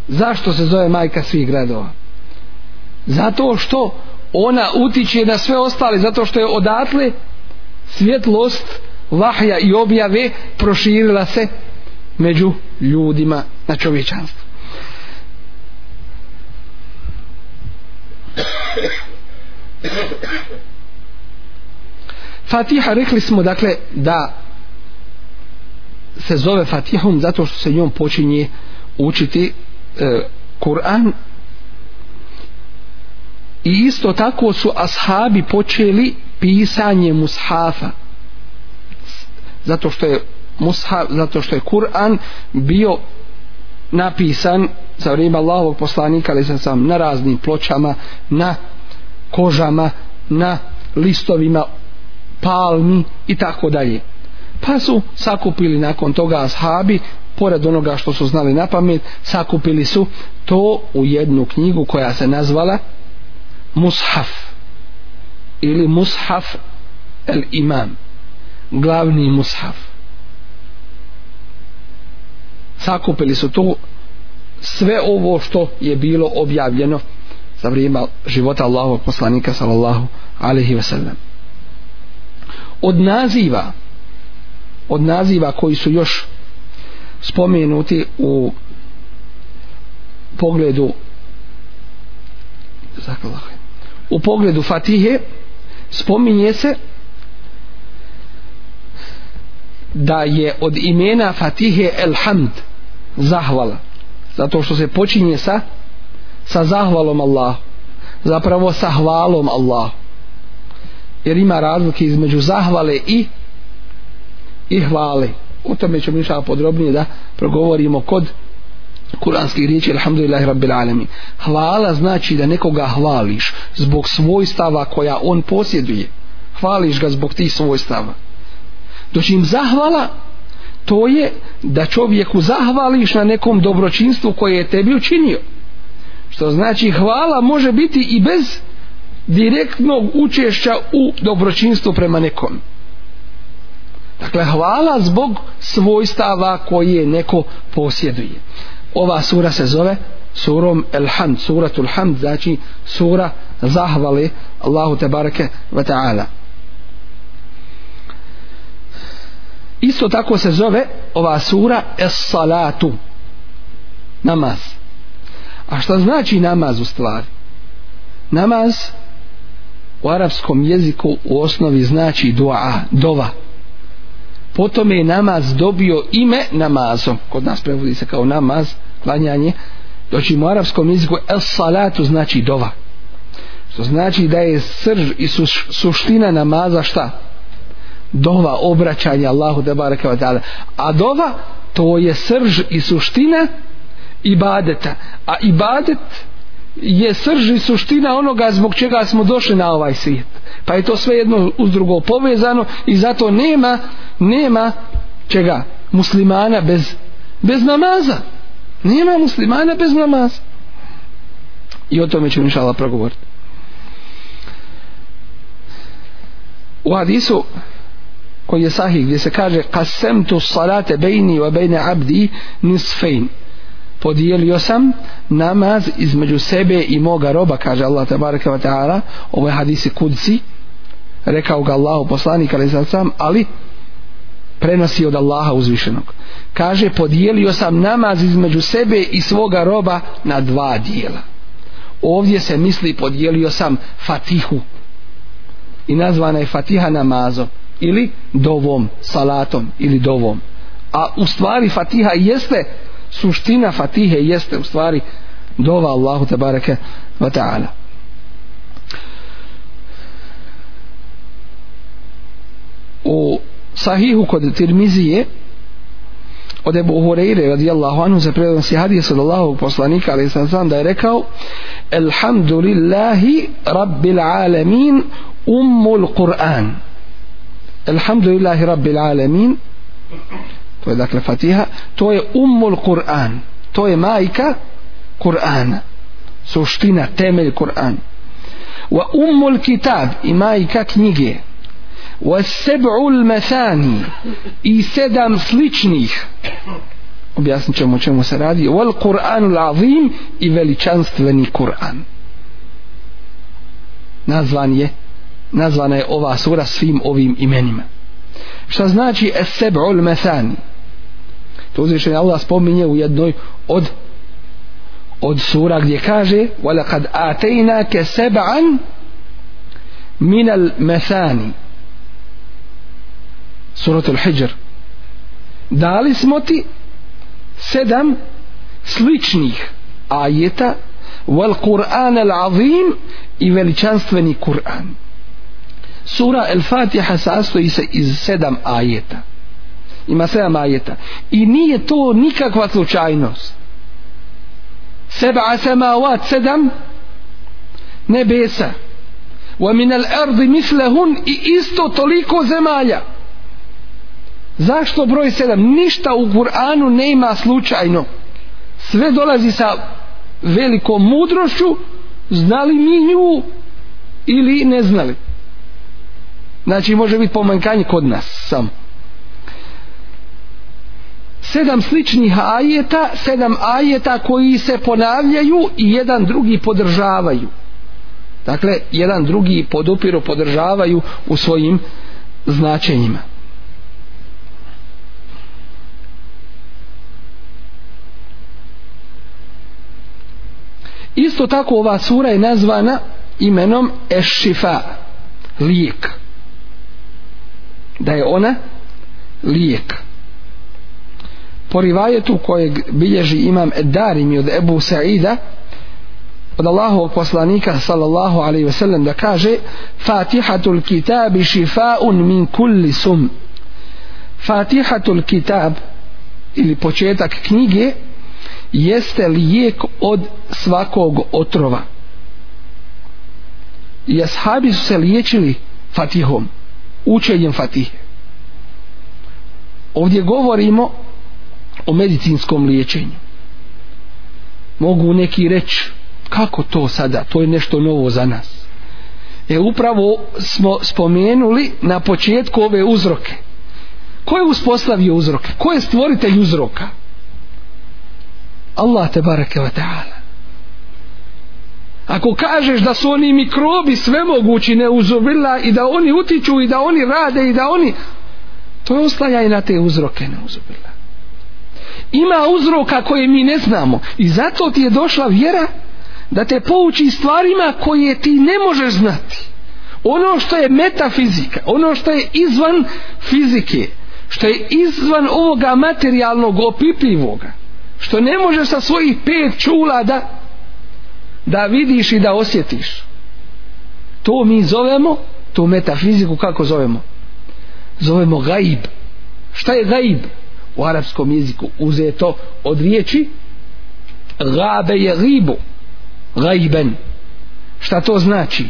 zašto se zove majka svih gradova zato što ona utiče na sve ostale zato što je odatle svjetlost vahja i objave proširila se među ljudima na čovječanstvo Thank you. Fatiha rekli smo dakle da se zove Fatihom zato što se njom počinje učiti e, Kur'an i isto tako su ashabi počeli pisanje mushafa zato što je mushaf, zato što je Kur'an bio napisan za vrijeme Allahovog poslanika ali sam sam na raznim pločama na kožama na listovima palmi i tako dalje. Pa su sakupili nakon toga ashabi, pored onoga što su znali na pamet, sakupili su to u jednu knjigu koja se nazvala Mushaf ili Mushaf el Imam, glavni Mushaf. Sakupili su to sve ovo što je bilo objavljeno za vrijeme života Allahovog poslanika sallallahu alaihi wasallam od naziva od naziva koji su još spomenuti u pogledu u pogledu Fatihe spominje se da je od imena Fatihe Elhamd zahvala zato što se počinje sa sa zahvalom Allah zapravo sa hvalom Allahu jer ima razlike između zahvale i i hvale o tome ćemo inša podrobnije da progovorimo kod kuranskih riječi alhamdulillahi rabbil alami hvala znači da nekoga hvališ zbog svojstava koja on posjeduje hvališ ga zbog tih svojstava doći im zahvala to je da čovjeku zahvališ na nekom dobročinstvu koje je tebi učinio što znači hvala može biti i bez direktnog učešća u dobročinstvu prema nekom dakle hvala zbog svojstava koje neko posjeduje ova sura se zove surom Elhamd suratul Hamd znači sura zahvali Allahu te barake wa ta'ala isto tako se zove ova sura es salatu namaz a šta znači namaz u stvari namaz u arapskom jeziku u osnovi znači dua, dova. Potom je namaz dobio ime namazom. Kod nas prevodi se kao namaz, klanjanje. Doći u arapskom jeziku el salatu znači dova. Što znači da je srž i suš, suština namaza šta? Dova obraćanja Allahu te bareke ve taala. A dova to je srž i suština ibadeta. A ibadet je srž i suština onoga zbog čega smo došli na ovaj svijet. Pa je to sve jedno uz drugo povezano i zato nema, nema čega muslimana bez, bez namaza. Nema muslimana bez namaza. I o tome ću inšala progovoriti. U hadisu koji je sahih gdje se kaže kasem tu salate bejni wa bejne abdi nisfejn podijelio sam namaz između sebe i moga roba kaže Allah tabaraka wa ta'ala ovo je hadisi kudci rekao ga Allah poslanik ali sam ali prenosi od Allaha uzvišenog kaže podijelio sam namaz između sebe i svoga roba na dva dijela ovdje se misli podijelio sam fatihu i nazvana je fatiha namazom ili dovom salatom ili dovom a u stvari fatiha jeste suština fatihe jeste u stvari dova Allahu te bareke ve taala u sahihu kod Tirmizije od Ebu Hureyre radijallahu anhu se prijedom si hadis od Allahog poslanika ali sam sam da je rekao Elhamdulillahi Rabbil Alamin Ummul Kur'an Elhamdulillahi Rabbil Alamin to je dakle, dakle Fatiha, to je Ummul Kur'an, to je majka Kur'ana, suština, temelj Kur'an. Wa Ummul Kitab i majka knjige. Wa Seb'ul Mesani i sedam sličnih objasnit ćemo o čemu se radi wal Kur'an l'azim i veličanstveni Kur'an nazvan je nazvana je ova sura svim ovim imenima šta znači es seb'ul mesani to uzvišeni Allah spominje u jednoj od od sura gdje kaže وَلَقَدْ آتَيْنَاكَ سَبْعًا مِنَ الْمَثَانِ suratul Hijr dali smo ti sedam sličnih ajeta wal Qur'an al azim i veličanstveni Kur'an sura al Fatiha sastoji se iz sedam ajeta ima sedam ajeta i nije to nikakva slučajnost seba asema ovat sedam nebesa wa min al ardi mislehun i isto toliko zemalja zašto broj sedam ništa u Kur'anu ne ima slučajno sve dolazi sa velikom mudrošću znali mi nju ili ne znali znači može biti pomankanje kod nas samo sedam sličnih ajeta, sedam ajeta koji se ponavljaju i jedan drugi podržavaju. Dakle, jedan drugi podupiru podržavaju u svojim značenjima. Isto tako ova sura je nazvana imenom Ešifa, lijek. Da je ona lijek. Lijek po rivajetu kojeg bilježi imam Darimi od Ebu Sa'ida od Allahovog poslanika sallallahu alaihi ve sellem da kaže Fatihatul kitabi šifaun min kulli sum Fatihatul kitab ili početak knjige jeste lijek od svakog otrova i ashabi su se liječili fatihom učenjem fatihe ovdje govorimo o medicinskom liječenju. Mogu neki reći, kako to sada, to je nešto novo za nas. E upravo smo spomenuli na početku ove uzroke. Ko je uspostavio uzroke? Ko je stvoritelj uzroka? Allah te barake wa ta'ala. Ako kažeš da su oni mikrobi sve mogući neuzubila i da oni utiču i da oni rade i da oni... To je oslajaj na te uzroke neuzubila ima uzroka koje mi ne znamo i zato ti je došla vjera da te pouči stvarima koje ti ne možeš znati ono što je metafizika ono što je izvan fizike što je izvan ovoga materijalnog opipljivoga što ne možeš sa svojih pet čula da da vidiš i da osjetiš to mi zovemo tu metafiziku kako zovemo zovemo gaib šta je gaib u arapskom jeziku uzeto od riječi gabe je ribu gajben šta to znači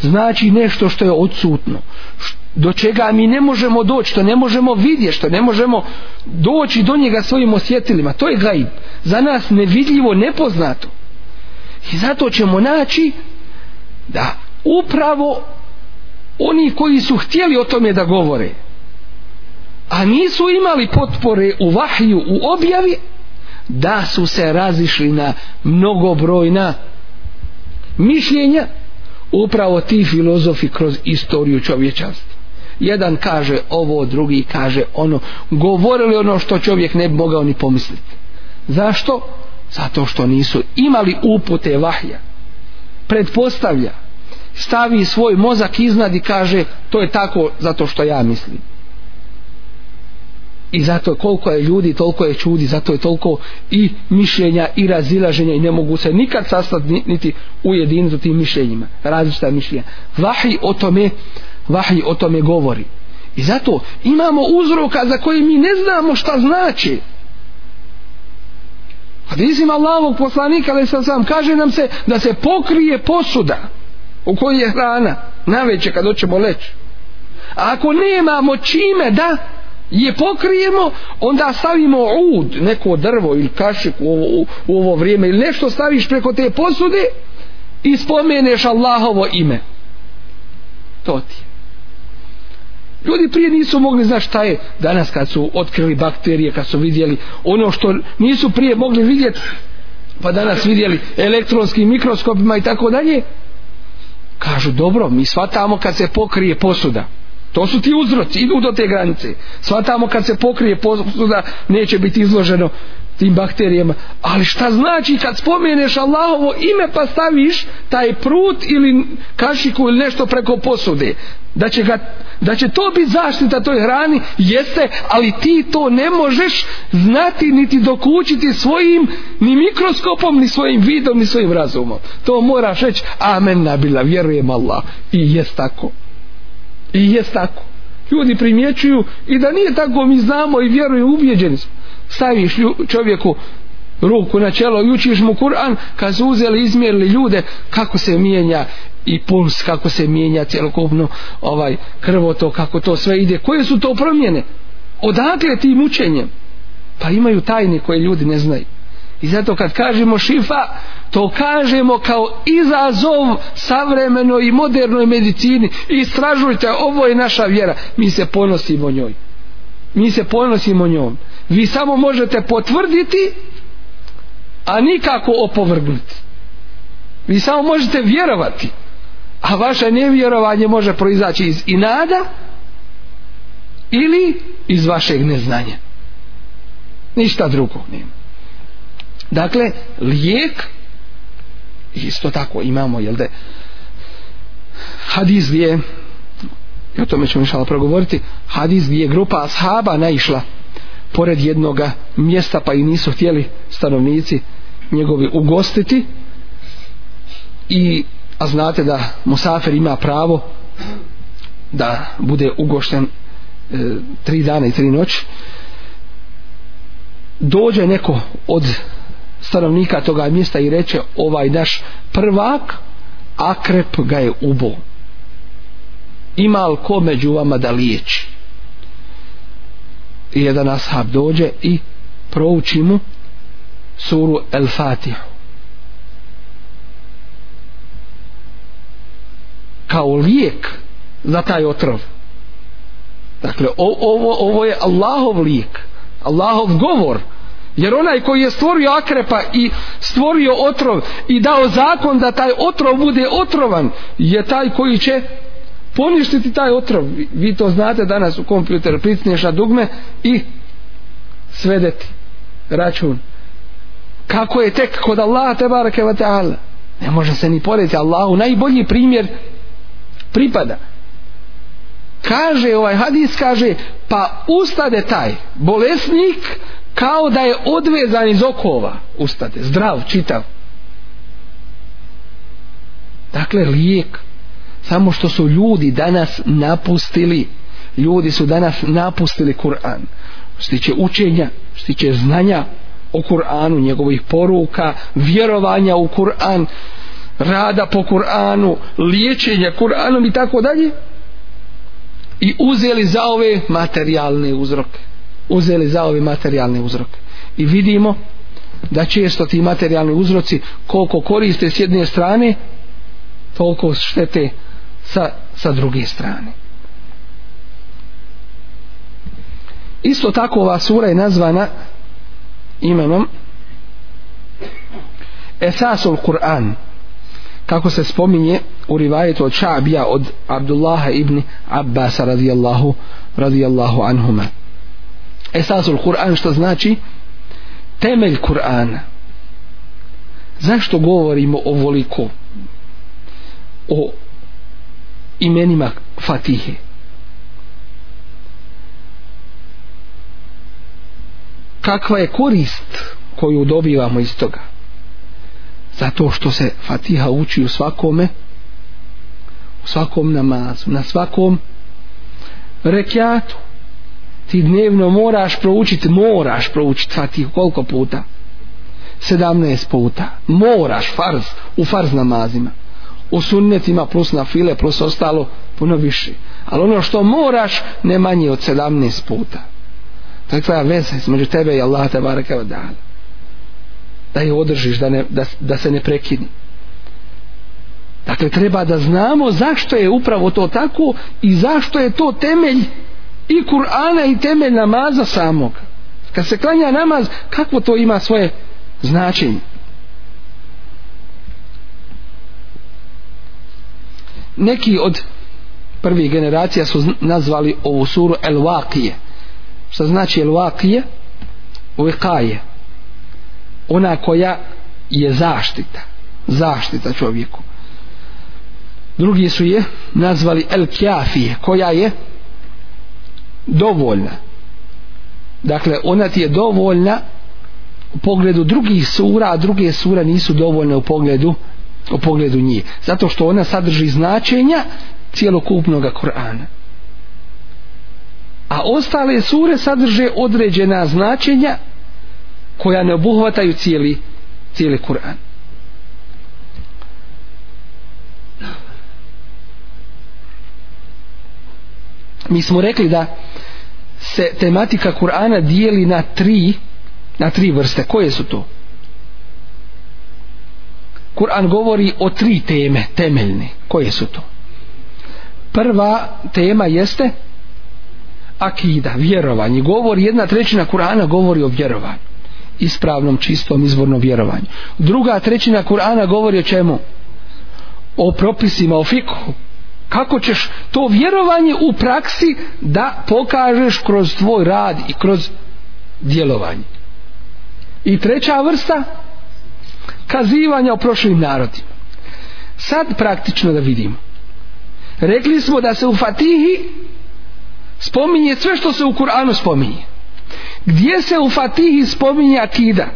znači nešto što je odsutno do čega mi ne možemo doći što ne možemo vidjeti što ne možemo doći do njega svojim osjetilima to je gajb za nas nevidljivo nepoznato i zato ćemo naći da upravo oni koji su htjeli o tome da govore a nisu imali potpore u vahiju, u objavi, da su se razišli na mnogobrojna mišljenja upravo ti filozofi kroz istoriju čovječanstva. Jedan kaže ovo, drugi kaže ono. Govorili ono što čovjek ne bi mogao ni pomisliti. Zašto? Zato što nisu imali upute vahja. Predpostavlja. Stavi svoj mozak iznad i kaže to je tako zato što ja mislim i zato koliko je ljudi toliko je čudi zato je toliko i mišljenja i razilaženja i ne mogu se nikad sastati niti ujedin za tim mišljenjima različita mišljenja vahi o tome vahi o tome govori i zato imamo uzroka za koje mi ne znamo šta znači Hadisima Allahovog poslanika ali sam sam kaže nam se da se pokrije posuda u kojoj je hrana na kad hoćemo leći a ako nemamo čime da je pokrijemo, onda stavimo ud, neko drvo ili kašik u, u, u ovo vrijeme, ili nešto staviš preko te posude i spomeneš Allahovo ime. To ti je. Ljudi prije nisu mogli znaš šta je danas kad su otkrili bakterije, kad su vidjeli ono što nisu prije mogli vidjeti, pa danas vidjeli elektronskim mikroskopima i tako dalje. Kažu, dobro, mi shvatamo kad se pokrije posuda. To su ti uzroci, idu do te granice. Sva tamo kad se pokrije posuda, neće biti izloženo tim bakterijama. Ali šta znači kad spomeneš Allahovo ime pa staviš taj prut ili kašiku ili nešto preko posude? Da će, ga, da će to biti zaštita toj hrani? Jeste, ali ti to ne možeš znati niti dokućiti svojim ni mikroskopom, ni svojim vidom, ni svojim razumom. To moraš reći, amen nabila, vjerujem Allah. I jest tako. I je tako. Ljudi primjećuju i da nije tako mi znamo i vjeruju ubjeđeni smo. Staviš čovjeku ruku na čelo i učiš mu Kur'an kad su uzeli izmjerili ljude kako se mijenja i puls kako se mijenja cjelokupno ovaj krvoto kako to sve ide koje su to promjene odakle ti mučenje pa imaju tajne koje ljudi ne znaju I zato kad kažemo šifa, to kažemo kao izazov savremenoj i modernoj medicini. Istražujte, ovo je naša vjera. Mi se ponosimo njoj. Mi se ponosimo njom. Vi samo možete potvrditi, a nikako opovrgnuti. Vi samo možete vjerovati, a vaše nevjerovanje može proizaći iz inada ili iz vašeg neznanja. Ništa drugog nema dakle lijek isto tako imamo jel de hadiz gdje i o tome ćemo išala progovoriti hadiz gdje je grupa ashaba naišla pored jednoga mjesta pa i nisu htjeli stanovnici njegovi ugostiti i a znate da Musafer ima pravo da bude ugošten e, tri dana i tri noć dođe neko od stanovnika toga mjesta i reče ovaj naš prvak akrep ga je ubo ima li ko među vama da liječi i jedan ashab dođe i prouči mu suru el fatih kao lijek za taj otrov dakle ovo, ovo je Allahov lijek Allahov govor Jer onaj koji je stvorio akrepa i stvorio otrov i dao zakon da taj otrov bude otrovan, je taj koji će poništiti taj otrov. Vi to znate danas u kompjuter, pricneš na dugme i svedeti račun. Kako je tek kod Allaha te barake wa ta'ala? Ne može se ni poreći Allahu. Najbolji primjer pripada. Kaže ovaj hadis, kaže, pa ustade taj bolesnik kao da je odvezan iz okova ustade, zdrav, čitav dakle lijek samo što su ljudi danas napustili ljudi su danas napustili Kur'an stiče učenja, stiče znanja o Kur'anu, njegovih poruka vjerovanja u Kur'an rada po Kur'anu liječenja Kur'anom i tako dalje i uzeli za ove materijalne uzroke uzeli za ovi materijalni uzrok. I vidimo da često ti materijalni uzroci koliko koriste s jedne strane, toliko štete sa, sa druge strane. Isto tako ova sura je nazvana imenom Esasul Kur'an kako se spominje u rivajetu od Ša'bija od Abdullaha ibn Abbas radijallahu radijallahu anhumat esasul Kur'an što znači temelj Kur'ana zašto govorimo ovoliko o imenima Fatihe kakva je korist koju dobivamo iz toga zato što se Fatiha uči u svakome u svakom namazu na svakom rekiatu ti dnevno moraš proučiti, moraš proučiti fatih koliko puta? 17 puta. Moraš farz, u farz namazima. U sunnetima plus na file plus ostalo puno više. Ali ono što moraš ne manje od 17 puta. To je tvoja veza između tebe i Allaha te baraka da da je održiš, da, ne, da, da se ne prekini. Dakle, treba da znamo zašto je upravo to tako i zašto je to temelj i Kur'ana i temelj namaza samog kad se klanja namaz kako to ima svoje značenje neki od prvih generacija su nazvali ovu suru El Vakije što znači El Vakije Vekaje ona koja je zaštita zaštita čovjeku drugi su je nazvali El Kjafije koja je dovoljna dakle ona ti je dovoljna u pogledu drugih sura a druge sura nisu dovoljne u pogledu u pogledu njih zato što ona sadrži značenja cijelokupnog Korana a ostale sure sadrže određena značenja koja ne obuhvataju cijeli cijeli Kur'an mi smo rekli da se tematika Kur'ana dijeli na tri na tri vrste koje su to Kur'an govori o tri teme temeljne koje su to prva tema jeste akida, vjerovanje govori jedna trećina Kur'ana govori o vjerovanju ispravnom, čistom, izvornom vjerovanju druga trećina Kur'ana govori o čemu o propisima, o fikhu kako ćeš to vjerovanje u praksi da pokažeš kroz tvoj rad i kroz djelovanje. I treća vrsta kazivanja o prošlim narodima. Sad praktično da vidimo. Rekli smo da se u Fatihi spominje sve što se u Kur'anu spominje. Gdje se u Fatihi spominje akida?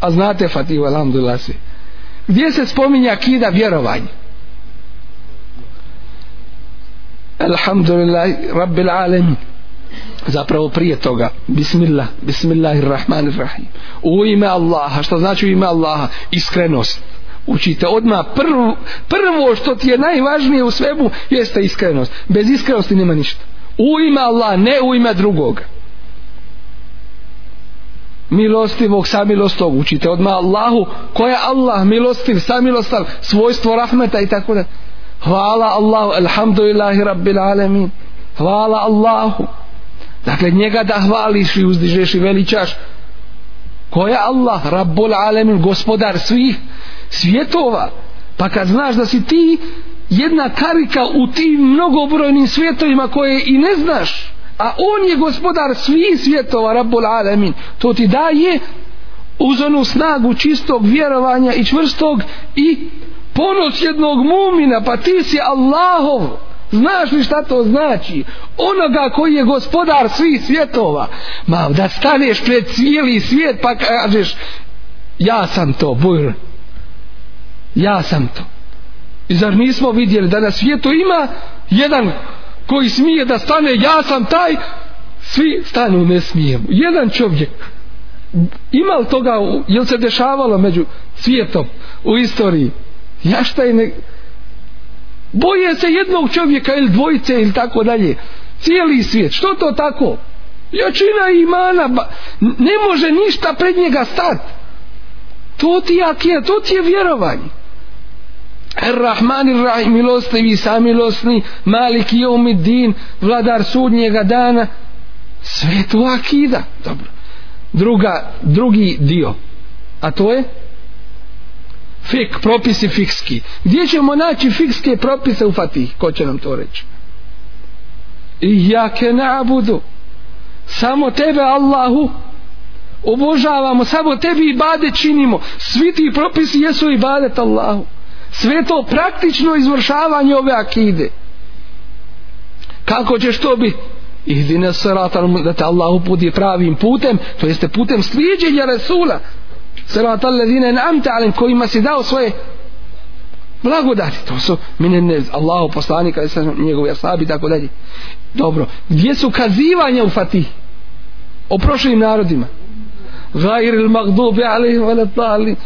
A znate Fatihu, alhamdulillah se. Gdje se spominje akida vjerovanje? Alhamdulillah, Rabbil Alem zapravo prije toga Bismillah, Bismillahirrahmanirrahim u ime Allaha, što znači u ime Allaha iskrenost učite odmah prvo, prvo što ti je najvažnije u svemu jeste iskrenost, bez iskrenosti nema ništa u ime Allaha, ne u ime drugog milostivog, samilostog učite odmah Allahu, ko je Allah milostiv, samilostav, svojstvo rahmeta i tako da Hvala Allahu, alhamdulillahi rabbil alemin. Hvala Allahu. Dakle, njega da hvališ i uzdižeš i veličaš. Ko je Allah, rabbul alemin, gospodar svih svjetova? Pa kad znaš da si ti jedna karika u tim mnogobrojnim svjetovima koje i ne znaš, a on je gospodar svih svjetova, rabbul alemin, to ti daje uz onu snagu čistog vjerovanja i čvrstog i ponos jednog mumina pa ti si Allahov znaš li šta to znači onoga koji je gospodar svih svjetova ma da staneš pred cijeli svijet pa kažeš ja sam to bujr ja sam to i zar nismo vidjeli da na svijetu ima jedan koji smije da stane ja sam taj svi stanu ne smijem jedan čovjek ima li toga, je li se dešavalo među svijetom u istoriji ja šta je ne... boje se jednog čovjeka ili dvojice ili tako dalje cijeli svijet, što to tako jačina imana ba... ne može ništa pred njega stat to ti je to ti je vjerovanje Er Rahman Er Rahim milostivi samilosni Malik Yawmiddin vladar sudnjega dana svetu akida dobro druga drugi dio a to je fik, propisi fikski. Gdje ćemo naći fikske propise u Fatih? Ko će nam to reći? I ja ke nabudu. Samo tebe Allahu obožavamo, samo tebi ibade činimo. Svi ti propisi jesu ibadet Allahu. Sve to praktično izvršavanje ove akide. Kako ćeš to biti? Ihdine sratan da te Allah uputi pravim putem, to jeste putem sliđenja Resula, Salata alladine namte alim kojima si dao svoje blagodati. To su mine ne Allahu poslanika i sam njegovi ashabi tako dalje. Dobro, gdje su kazivanja u Fatih? O prošlim narodima. Gajir il magdubi alim vele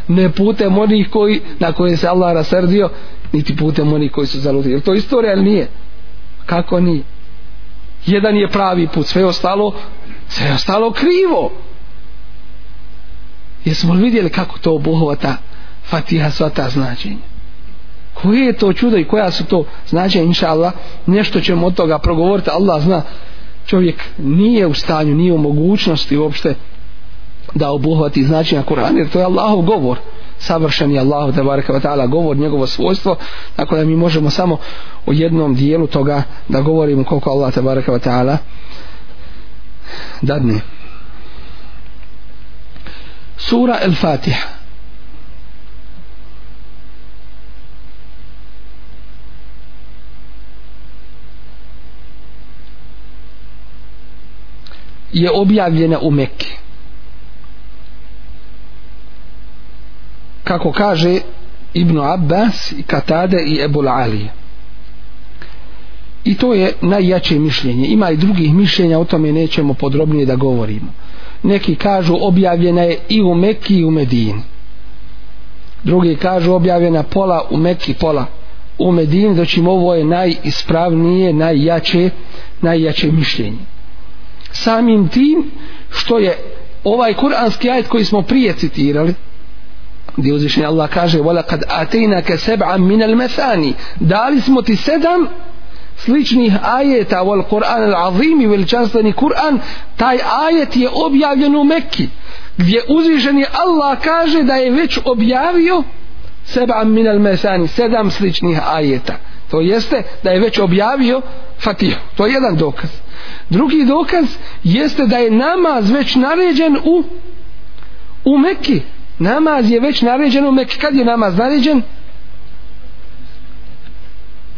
Ne putem onih koji, na koje se Allah rasrdio, niti putem onih koji su zaludili. Jer to istorija ili nije? Kako nije? Jedan je pravi put, sve ostalo, sve ostalo krivo jesmo li vidjeli kako to obuhvata Fatiha sva ta značenja koje je to čudo i koja su to značenja inša Allah nešto ćemo od toga progovoriti Allah zna čovjek nije u stanju nije u mogućnosti uopšte da obuhvati značenja Kur'ana jer to je Allahov govor savršen je Allahu te baraka wa ta'ala govor njegovo svojstvo tako da mi možemo samo o jednom dijelu toga da govorimo koliko Allah te baraka wa ta'ala dadne. ne sura El Fatiha je objavljena u Mekke kako kaže Ibn Abbas i Katade i Ebul Ali i to je najjače mišljenje ima i drugih mišljenja o tome nećemo podrobnije da govorimo neki kažu objavljena je i u Mekki i u Medini drugi kažu objavljena pola u Mekki pola u Medini znači ovo je najispravnije najjače najjače mišljenje samim tim što je ovaj kuranski ajet koji smo prije citirali gdje uzvišnji Allah kaže وَلَقَدْ أَتَيْنَكَ سَبْعَ مِنَ الْمَثَانِ dali smo ti sedam sličnih ajeta wal Kur'an al-Azim veličanstveni Kur'an taj ajet je objavljen u Mekki gdje uzviženi Allah kaže da je već objavio seba'an min al-Mesani sedam sličnih ajeta to jeste da je već objavio Fatih to je jedan dokaz drugi dokaz jeste da je namaz već naređen u u Mekki namaz je već naređen u Mekki kad je namaz naređen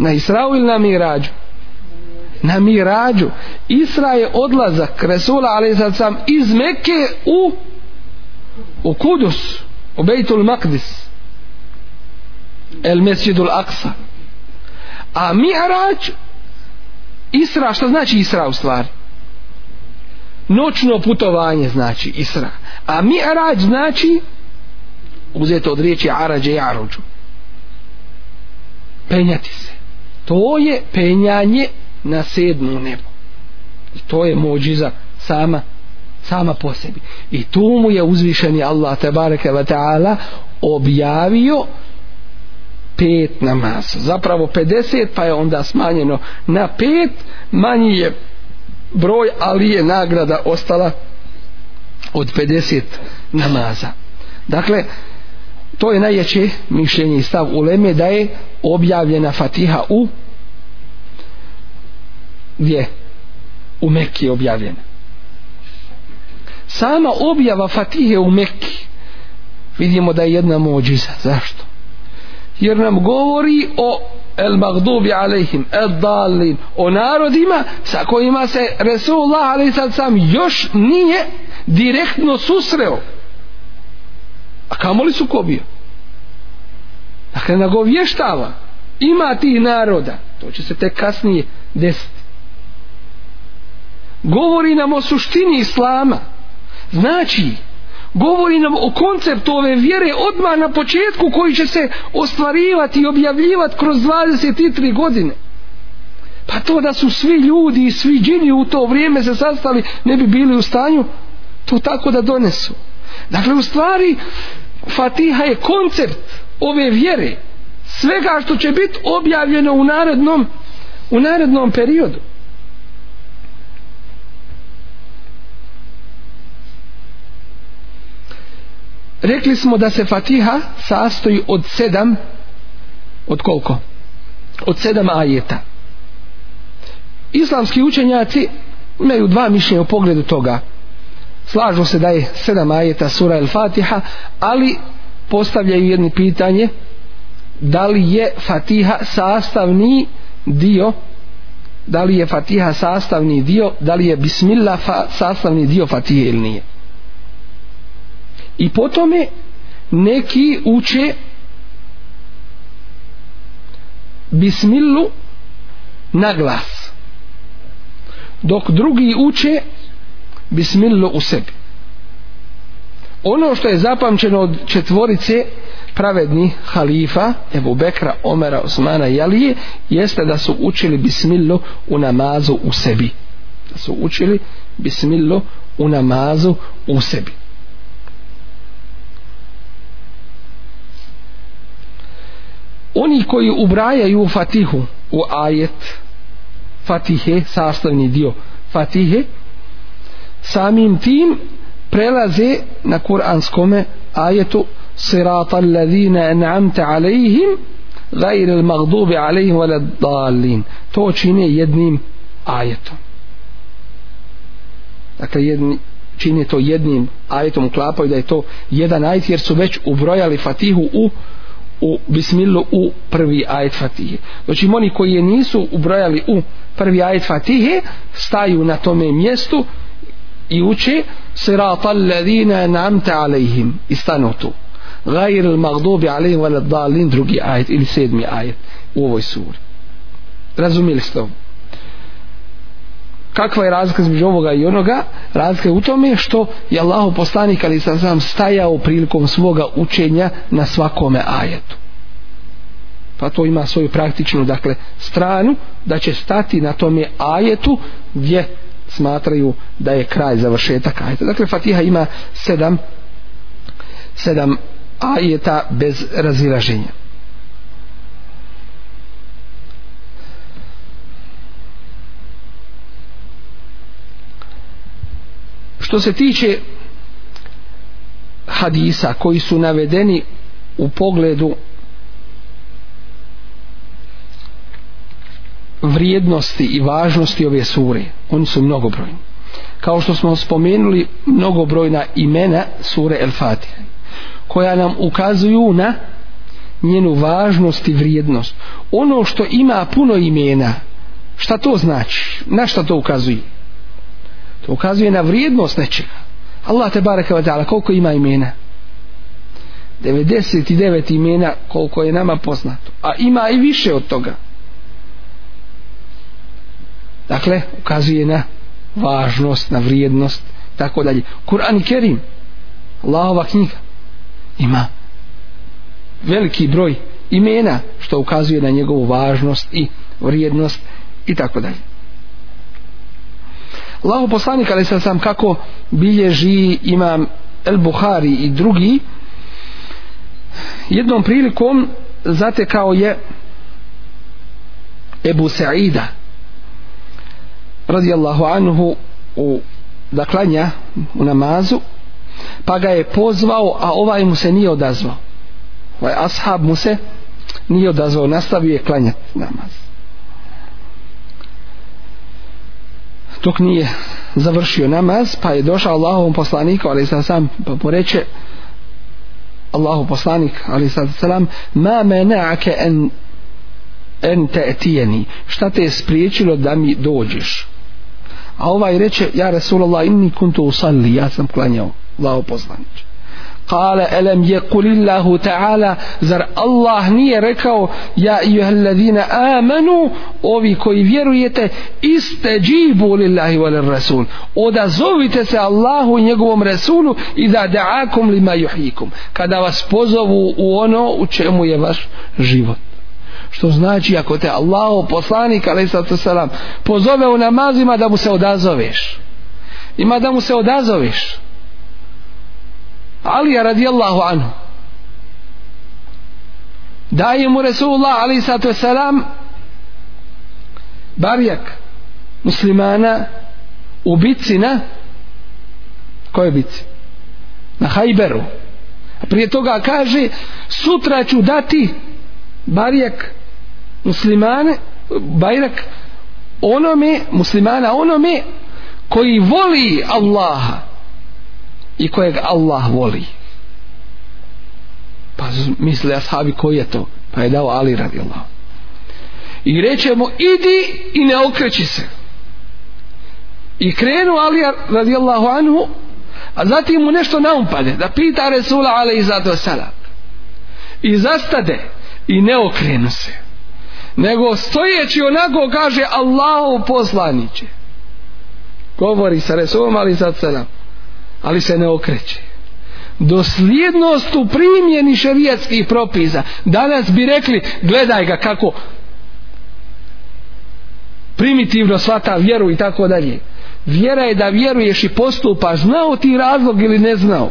na Israu ili na Mirađu na Mirađu Isra je odlazak Resula ali sad sam iz Mekke u u Kudus u Bejtul Makdis El Mesjidul Aksa a Mirađ Isra što znači Isra u stvari noćno putovanje znači Isra a Mirađ znači uzeto od riječi Arađe i Arođu penjati se to je penjanje na sedmu nebo i to je mođiza sama sama po sebi i tu mu je uzvišeni Allah tabareka wa ta'ala objavio pet namaza zapravo 50 pa je onda smanjeno na pet manji je broj ali je nagrada ostala od 50 namaza dakle to je najjače mišljenje i stav u Leme da je objavljena fatiha u je u Mekke objavljena. Sama objava Fatihe u Mekke vidimo da je jedna mođiza. Zašto? Jer nam govori o el magdubi alejhim el dalin o narodima sa kojima se Resulullah alejhi sad sam još nije direktno susreo a kamo li su ko bio dakle nagovještava ima tih naroda to će se tek kasnije desiti govori nam o suštini islama znači govori nam o konceptu ove vjere odmah na početku koji će se ostvarivati i objavljivati kroz 23 godine pa to da su svi ljudi i svi džini u to vrijeme se sastali ne bi bili u stanju to tako da donesu dakle u stvari Fatiha je koncept ove vjere svega što će biti objavljeno u narednom u narednom periodu rekli smo da se Fatiha sastoji od sedam od koliko? od sedam ajeta islamski učenjaci imaju dva mišljenja o pogledu toga slažu se da je sedam ajeta sura el Fatiha ali postavljaju jedno pitanje da li je Fatiha sastavni dio da li je Fatiha sastavni dio da li je Bismillah fa, sastavni dio Fatiha ili nije i po tome neki uče bismillu na glas dok drugi uče bismillu u sebi ono što je zapamćeno od četvorice pravedni halifa Ebu Bekra, Omera, Osmana i Alije jeste da su učili bismillu u namazu u sebi da su učili bismillu u namazu u sebi oni koji ubrajaju u fatihu u ajet fatihe, sastavni dio fatihe samim tim prelaze na kuranskome ajetu sirata alladhina an'amta alaihim gajri al magdubi alaihim wala dalin to čine jednim ajetom dakle jedni, čine to jednim ajetom klapaju da je to jedan ajet jer su već ubrojali fatihu u u bismilu u prvi ajet Fatihe. Znači oni koji je nisu ubrojali u prvi ajet Fatihe staju na tome mjestu i uče sirata alladhina namta alaihim i stanu tu. Gajir il magdubi alaihim vala dalin drugi ajet ili sedmi ajet u ovoj suri. Razumili ste ovo? kakva je razlika između ovoga i onoga razlika je u tome što je Allah poslanik ali sam sam stajao prilikom svoga učenja na svakome ajetu pa to ima svoju praktičnu dakle stranu da će stati na tome ajetu gdje smatraju da je kraj završetak ajeta dakle Fatiha ima sedam sedam ajeta bez razilaženja što se tiče hadisa koji su navedeni u pogledu vrijednosti i važnosti ove sure oni su mnogobrojni kao što smo spomenuli mnogobrojna imena sure El Fatiha koja nam ukazuju na njenu važnost i vrijednost ono što ima puno imena šta to znači na šta to ukazuje ukazuje na vrijednost nečega Allah te baraka wa ta'ala koliko ima imena 99 imena koliko je nama poznato a ima i više od toga dakle ukazuje na važnost, na vrijednost tako dalje Kur'an i Kerim Allahova knjiga ima veliki broj imena što ukazuje na njegovu važnost i vrijednost i tako dalje Allahu poslanik ali sam kako bilježi imam El Buhari i drugi jednom prilikom zatekao je Ebu Sa'ida radijallahu anhu u daklanja u namazu pa ga je pozvao a ovaj mu se nije odazvao ovaj ashab mu se nije odazvao nastavio je klanjati namaz dok nije završio namaz pa je došao Allahovom poslaniku ali sad sam pa poreće Allahu poslanik ali sad selam ma mena'aka an an ta'tiyani šta te je spriječilo da mi dođeš a ovaj reče ja Resulallah inni kuntu usalli ja sam klanjao Allahu poslanicu قال ألم يقل الله تعالى زر الله نية ركو يا أيها الذين آمنوا أوفي كوي فيرويت استجيبوا لله وللرسول ودا زويت سي الله يقوم رسول إذا دعاكم لما يحييكم كذا واسبوزوا وونو وشمو يباش جيبوا što znači ako te Allah poslanik salam, pozove u namazima da mu se odazoveš ima da mu se odazoveš Ali je radijallahu anhu daje mu Resulullah ali sato selam barjak muslimana u bitci na kojoj bitci na Hajberu prije toga kaže sutra ću dati barjak muslimane barjak onome muslimana onome koji voli Allaha i kojeg Allah voli pa misle ashabi koji je to pa je dao Ali radi Allah i reče mu idi i ne okreći se i krenu Ali radi Allahu anhu a zatim mu nešto naumpade da pita Resula ali i zato sada i zastade i ne okrenu se nego stojeći onako kaže Allahu poslaniće govori sa Resulom ali i zato sada ali se ne okreće dosljednost u primjeni šerijatskih propisa danas bi rekli gledaj ga kako primitivno svata vjeru i tako dalje vjera je da vjeruješ i postupaš znao ti razlog ili ne znao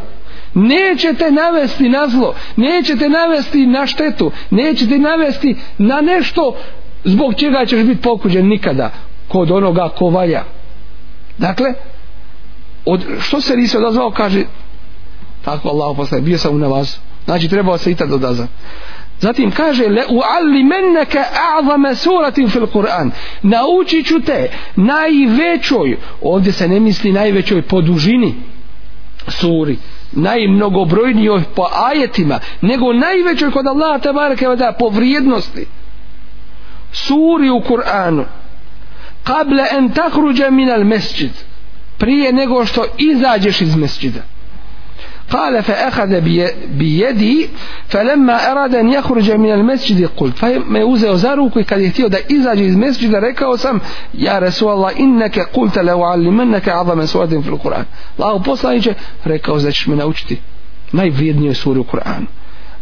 nećete navesti na zlo nećete navesti na štetu nećete navesti na nešto zbog čega ćeš biti pokuđen nikada kod onoga ko valja dakle od, što se nisi odazvao kaže tako Allah poslije bio sam u nevazu znači trebao se i tad odazvao Zatim kaže le u'allimannaka a'zama suratin fil Qur'an. Naučiću te najvećoj, ovdje se ne misli najvećoj po dužini suri, najmnogobrojnijoj po ajetima, nego najvećoj kod Allaha tebareke ve po vrijednosti. Suri u Kur'anu. Qabla an takhruja min al-masjid prije nego što izađeš iz mesđida قال فأخذ بيدي فلما أراد أن يخرج من المسجد قلت فما يوزع زاروك وكاد يهتيو دا إزاج المسجد ركا وسم يا رسول الله إنك قلت لو علمنك عظم سورة في القرآن الله بوصل إيجا ركا وزاج من أوجتي ما يفيدني سورة القرآن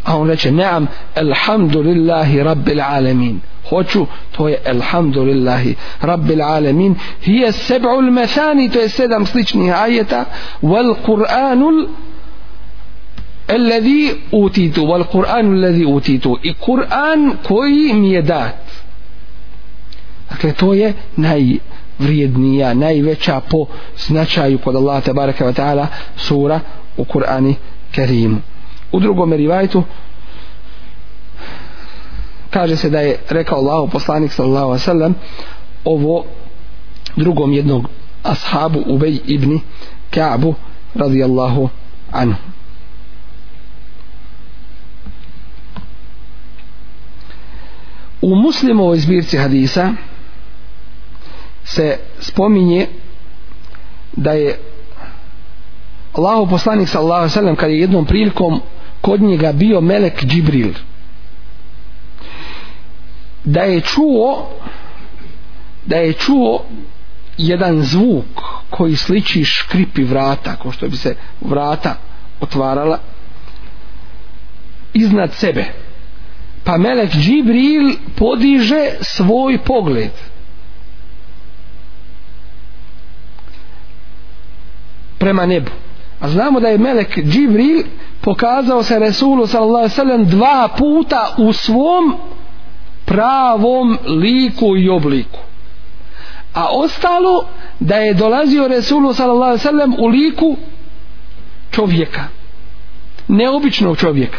أهون نعم الحمد لله رب العالمين hoću to je elhamdulillahi rabbil alemin hije seb'ul mesani to je sedam sličnih ajeta wal kur'anul الذي أوتيت والقرآن الذي أوتيت القرآن كوي ميدات dakle to je najvrijednija najveća po značaju kod Allaha tabaraka wa ta'ala sura u Kur'ani Kerimu u drugom rivajtu kaže se da je rekao Allahu poslanik sallallahu alejhi ve sellem ovo drugom jednog ashabu Ubej ibn Ka'bu radijallahu anhu U muslimovoj zbirci hadisa se spominje da je Allahu poslanik sallallahu alejhi ve sellem kad je jednom prilikom kod njega bio melek Džibril da je čuo da je čuo jedan zvuk koji sliči škripi vrata ko što bi se vrata otvarala iznad sebe pa melek Džibril podiže svoj pogled prema nebu a znamo da je melek Džibril pokazao se Resulu sallallahu alaihi sallam dva puta u svom pravom liku i obliku a ostalo da je dolazio Resulu sallallahu sallam u liku čovjeka neobičnog čovjeka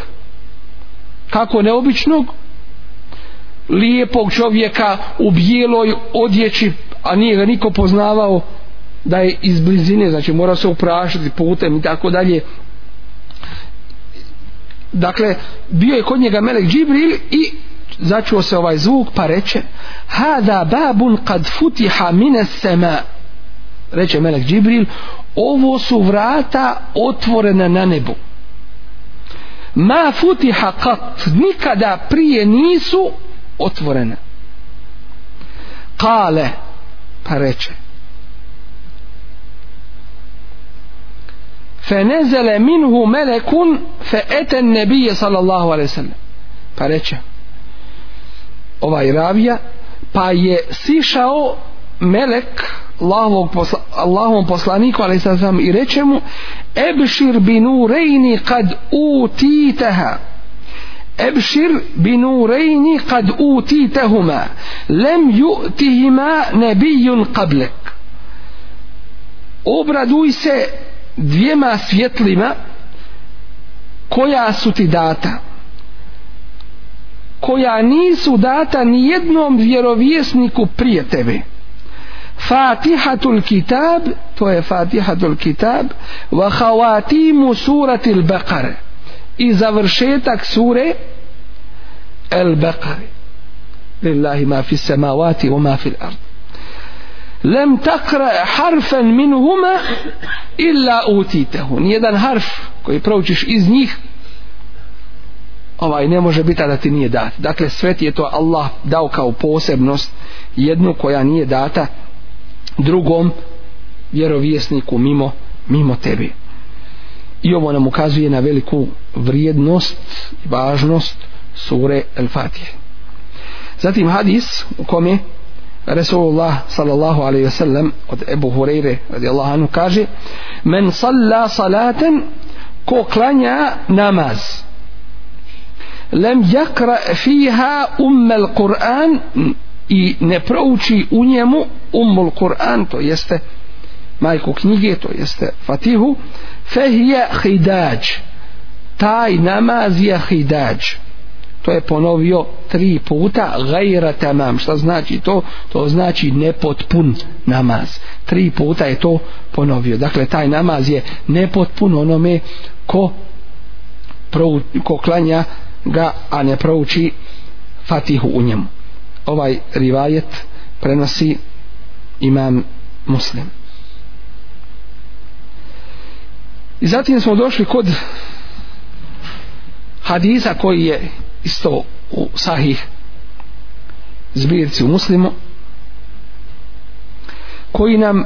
kako neobičnog lijepog čovjeka u bijeloj odjeći a nije ga niko poznavao da je iz blizine znači mora se uprašati putem i tako dalje dakle bio je kod njega Melek Džibril i začuo se ovaj zvuk pa reče hada babun kad futiha mine sema reče melek Džibril ovo su vrata otvorena na nebu ma futiha kat nikada prije nisu otvorena kale pa reče فنزل منه ملك فأتى النبي صلى الله عليه وسلم فرجه ovaj ravija pa je sišao melek Allahovog posla, Allahovom poslaniku ali sad sam i reče mu ebšir binurejni kad utiteha ebšir binurejni kad utitehuma lem ju'tihima nebijun kablek obraduj se dvijema svjetlima koja su ti data koja nisu data ni jednom vjerovjesniku prije tebe Fatihatul Kitab to je Fatihatul Kitab wa khawatimu surati al-Baqara i završetak sure al-Baqara lillahi ma fi samawati wa ma fi al-ard lam taqra harfan minhuma illa utitahu nijedan harf koji proučiš iz njih ovaj ne može biti da ti nije dat. Dakle, sve ti je to Allah dao kao posebnost jednu koja nije data drugom vjerovjesniku mimo mimo tebe. I ovo nam ukazuje na veliku vrijednost i važnost sure El Fatih. Zatim hadis u kome Resulullah sallallahu alaihi ve sellem od Ebu Hureyre radijallahu anhu kaže men salla salaten ko klanja namaz namaz lem jakra fiha ummel Kur'an i ne prouči u njemu ummul Kur'an, to jeste majku knjige, to jeste fatihu, fehije hidađ. Taj namaz je hidađ. To je ponovio tri puta gajra tamam. Šta znači to? To znači nepotpun namaz. Tri puta je to ponovio. Dakle, taj namaz je nepotpun onome ko, pro, ko klanja uh, ga a ne prouči fatihu u njemu ovaj rivajet prenosi imam muslim i zatim smo došli kod hadisa koji je isto u sahih zbirci u muslimu koji nam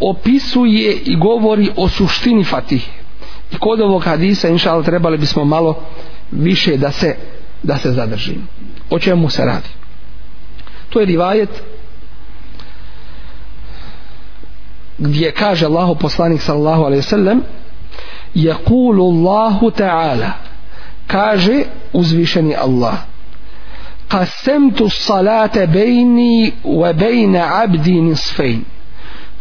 opisuje i govori o suštini fatihe i kod ovog hadisa inšal trebali bismo malo uh, više da se da se zadržimo o čemu se radi to je rivajet gdje kaže Allahu poslanik sallallahu alejhi ve sellem yaqulu Allahu ta'ala kaže uzvišeni Allah qasamtu as-salata bayni wa bayna 'abdi nisfayn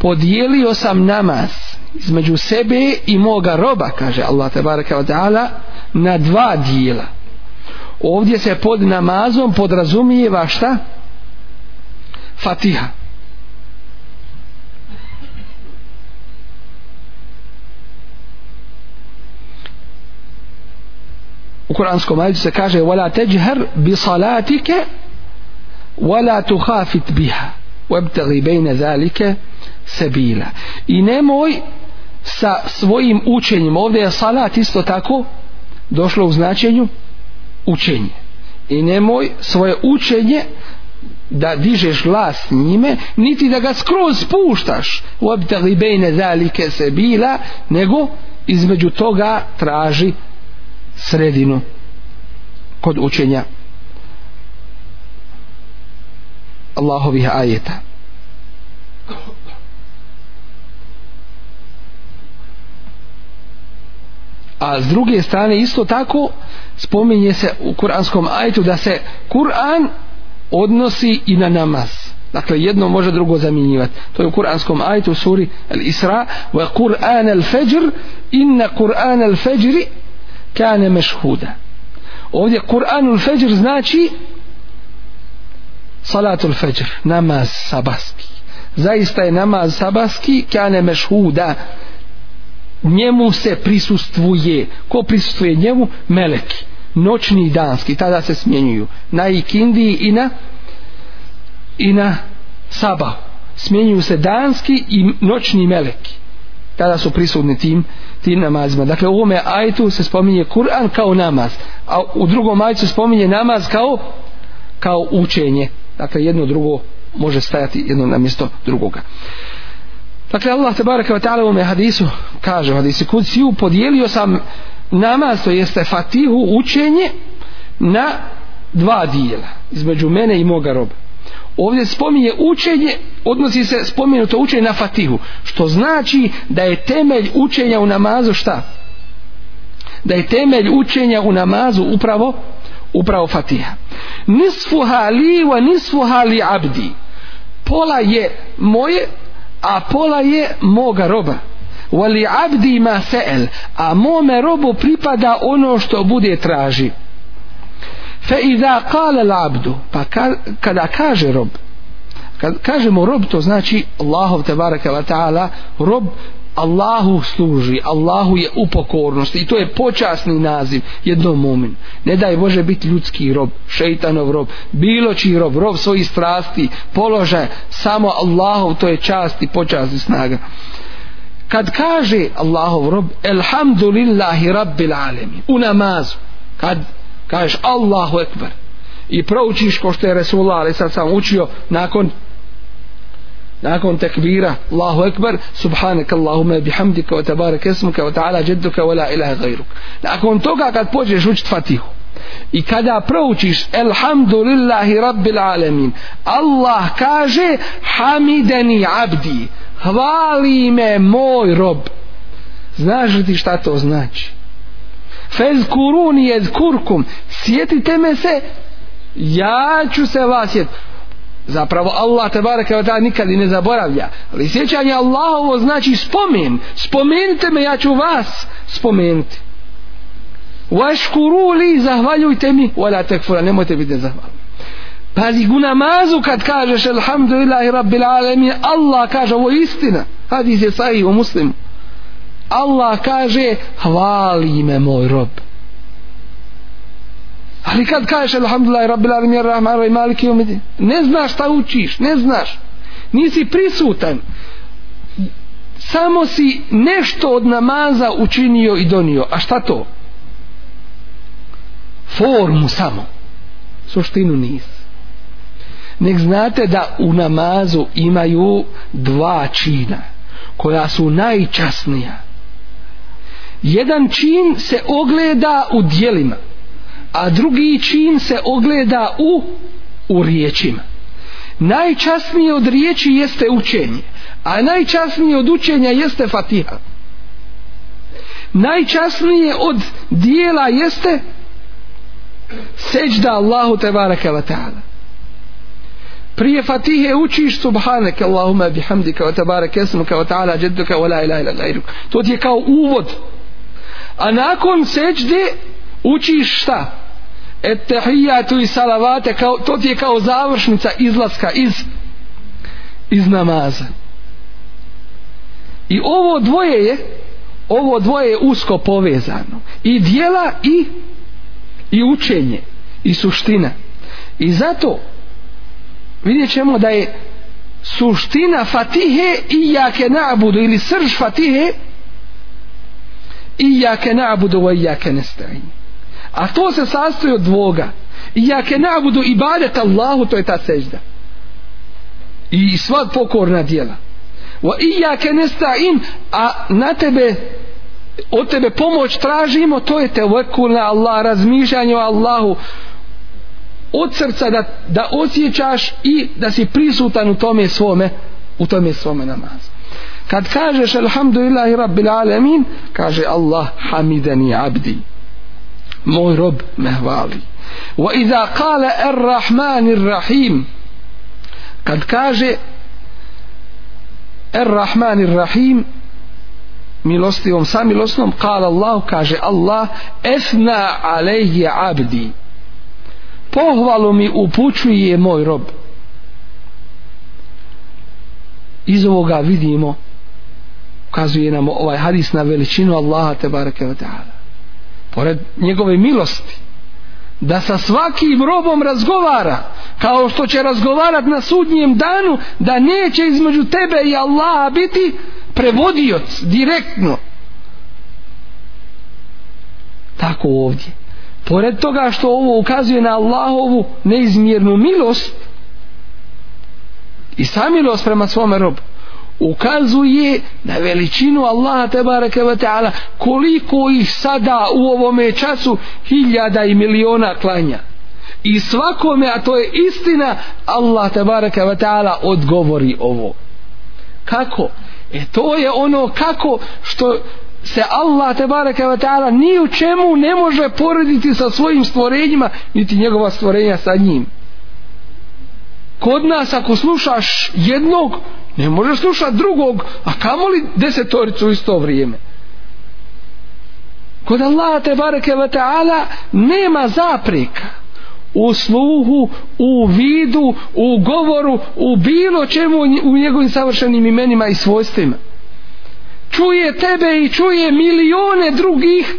podijelio sam namaz između sebe i moga roba kaže Allah tabaraka wa ta'ala na dva dijela ovdje se pod namazom podrazumijeva šta fatiha u kuranskom ajdu se kaže wala teđher bi salatike wala tuhafit biha وابتغي بين ذلك sebila i nemoj sa svojim učenjem ovdje je salat isto tako došlo u značenju učenje i nemoj svoje učenje da dižeš glas njime niti da ga skroz spuštaš u obitali bejne zalike sebila nego između toga traži sredinu kod učenja Allahovih ajeta a s druge strane isto tako spominje se u kuranskom ajtu da se Kur'an odnosi i na namaz dakle jedno može drugo zamjenjivati to je u kuranskom ajtu suri al-Isra wa Kur'an al-Fajr inna Kur'an al-Fajr kane mešhuda ovdje Kur'an al-Fajr znači salatu al-Fajr namaz sabaski zaista je namaz sabaski kane mešhuda njemu se prisustvuje ko prisustvuje njemu meleki noćni i danski tada se smjenjuju na ikindiji i na i na saba smjenjuju se danski i noćni meleki tada su prisutni tim tim namazima dakle u ovome ajtu se spominje Kur'an kao namaz a u drugom ajtu se spominje namaz kao kao učenje dakle jedno drugo može stajati jedno na mjesto drugoga Dakle, Allah te baraka wa ta'ala u ome hadisu, kaže u hadisi kuciju, podijelio sam namaz, to jeste fatihu, učenje, na dva dijela, između mene i moga roba. Ovdje spominje učenje, odnosi se spominuto učenje na fatihu, što znači da je temelj učenja u namazu šta? Da je temelj učenja u namazu upravo upravo fatiha. Nisfuha li wa nisfuha li abdi. Pola je moje, a pola je moga roba wali abdi ma sa'al a mome robu pripada ono što bude traži fa iza qala al abd pa ka, kada kaže rob kad kažemo rob to znači Allahov te baraka taala rob Allahu služi, Allahu je u pokornosti i to je počasni naziv jednom momen. Ne daj Bože biti ljudski rob, šeitanov rob, bilo čiji rob, rob svojih strasti, položaj, samo Allahov, to je čast i počasni snaga. Kad kaže Allahov rob, Elhamdulillahi rabbil alemi, u namazu, kad kažeš Allahu ekber, i proučiš ko što je Resulullah, ali sad sam učio, nakon nakon tekbira Allahu Ekber, Subhanak Allahuma bihamdika wa tabarak esmuka wa ta'ala jedduka wa la ilaha gajruk. Nakon toga kad pođeš učit Fatihu i kada proučiš Elhamdulillahi Rabbil Alamin Allah kaže Hamideni Abdi hvali me moj rob znaš li ti šta to znači Fezkuruni jezkurkum sjetite me se ja ću se vas sjetiti zapravo Allah tebareke ve taala nikad i ne zaboravlja ali sjećanje Allahovo znači spomen spomenite me ja ću vas spomenuti li zahvaljujte mi wala takfura nemojte biti zahvalni Pazi, u namazu kad kažeš Alhamdulillahi Rabbil Alamin, Allah kaže, ovo je istina. Hadis je sahih u muslimu. Allah kaže, hvali me moj rob. Ali kad kažeš Alhamdulillah, Rabbil Alim, Jer Rahman, Rahim, Maliki, Umidi, ne znaš šta učiš, ne znaš. Nisi prisutan. Samo si nešto od namaza učinio i donio. A šta to? Formu samo. Suštinu nisi. Nek znate da u namazu imaju dva čina koja su najčasnija. Jedan čin se ogleda u dijelima a drugi čin se ogleda u u riječima najčasnije od riječi jeste učenje a najčasnije od učenja jeste fatiha najčasnije od dijela jeste seđda Allahu te baraka wa ta'ala prije fatihe učiš subhanaka Allahuma bihamdika wa tabaraka esmuka wa ta'ala jedduka wa la ilaha ila gajru to ti je kao uvod a nakon seđde učiš šta etehijatu i salavate kao, to ti je kao završnica izlaska iz iz namaza i ovo dvoje je ovo dvoje je usko povezano i dijela i i učenje i suština i zato vidjet ćemo da je suština fatihe i jake nabudu ili srž fatihe i jake nabudu i jake nestajnje A to se sastoji od dvoga. I ja ke nabudu ibadet Allahu, to je ta sežda. I sva pokorna dijela. Wa i ja ke nesta'in, a na tebe od tebe pomoć tražimo to je te na Allah razmišljanje o Allahu od srca da, da osjećaš i da si prisutan u tome svome u tome svome namazu kad kažeš alhamdulillahi rabbil alamin kaže Allah hamidani abdi moj rob me hvali wa iza kale ar-rahmanir rahim kad kaže ar-rahmanir rahim milostivom samilosnom kale Allah kaže Allah esna alejje abdi pohvalu mi upućuje moj rob iz ovoga vidimo ukazuje nam ovaj hadis na veličinu Allaha tebareke wa ta'ala pored njegove milosti da sa svakim robom razgovara kao što će razgovarat na sudnjem danu da neće između tebe i Allaha biti prevodioc direktno tako ovdje pored toga što ovo ukazuje na Allahovu neizmjernu milost i samilost prema svome robu ukazuje na veličinu Allaha tebareke ve taala koliko ih sada u ovome času hiljada i miliona klanja i svakome a to je istina Allah tebareke ve taala odgovori ovo kako e to je ono kako što se Allah tebareke ve taala ni u čemu ne može porediti sa svojim stvorenjima niti njegova stvorenja sa njim kod nas ako slušaš jednog ne može slušati drugog a kamoli desetoricu u isto vrijeme kod Allah te bareke ve taala nema zapreka u sluhu, u vidu, u govoru, u bilo čemu u njegovim savršenim imenima i svojstvima. Čuje tebe i čuje milione drugih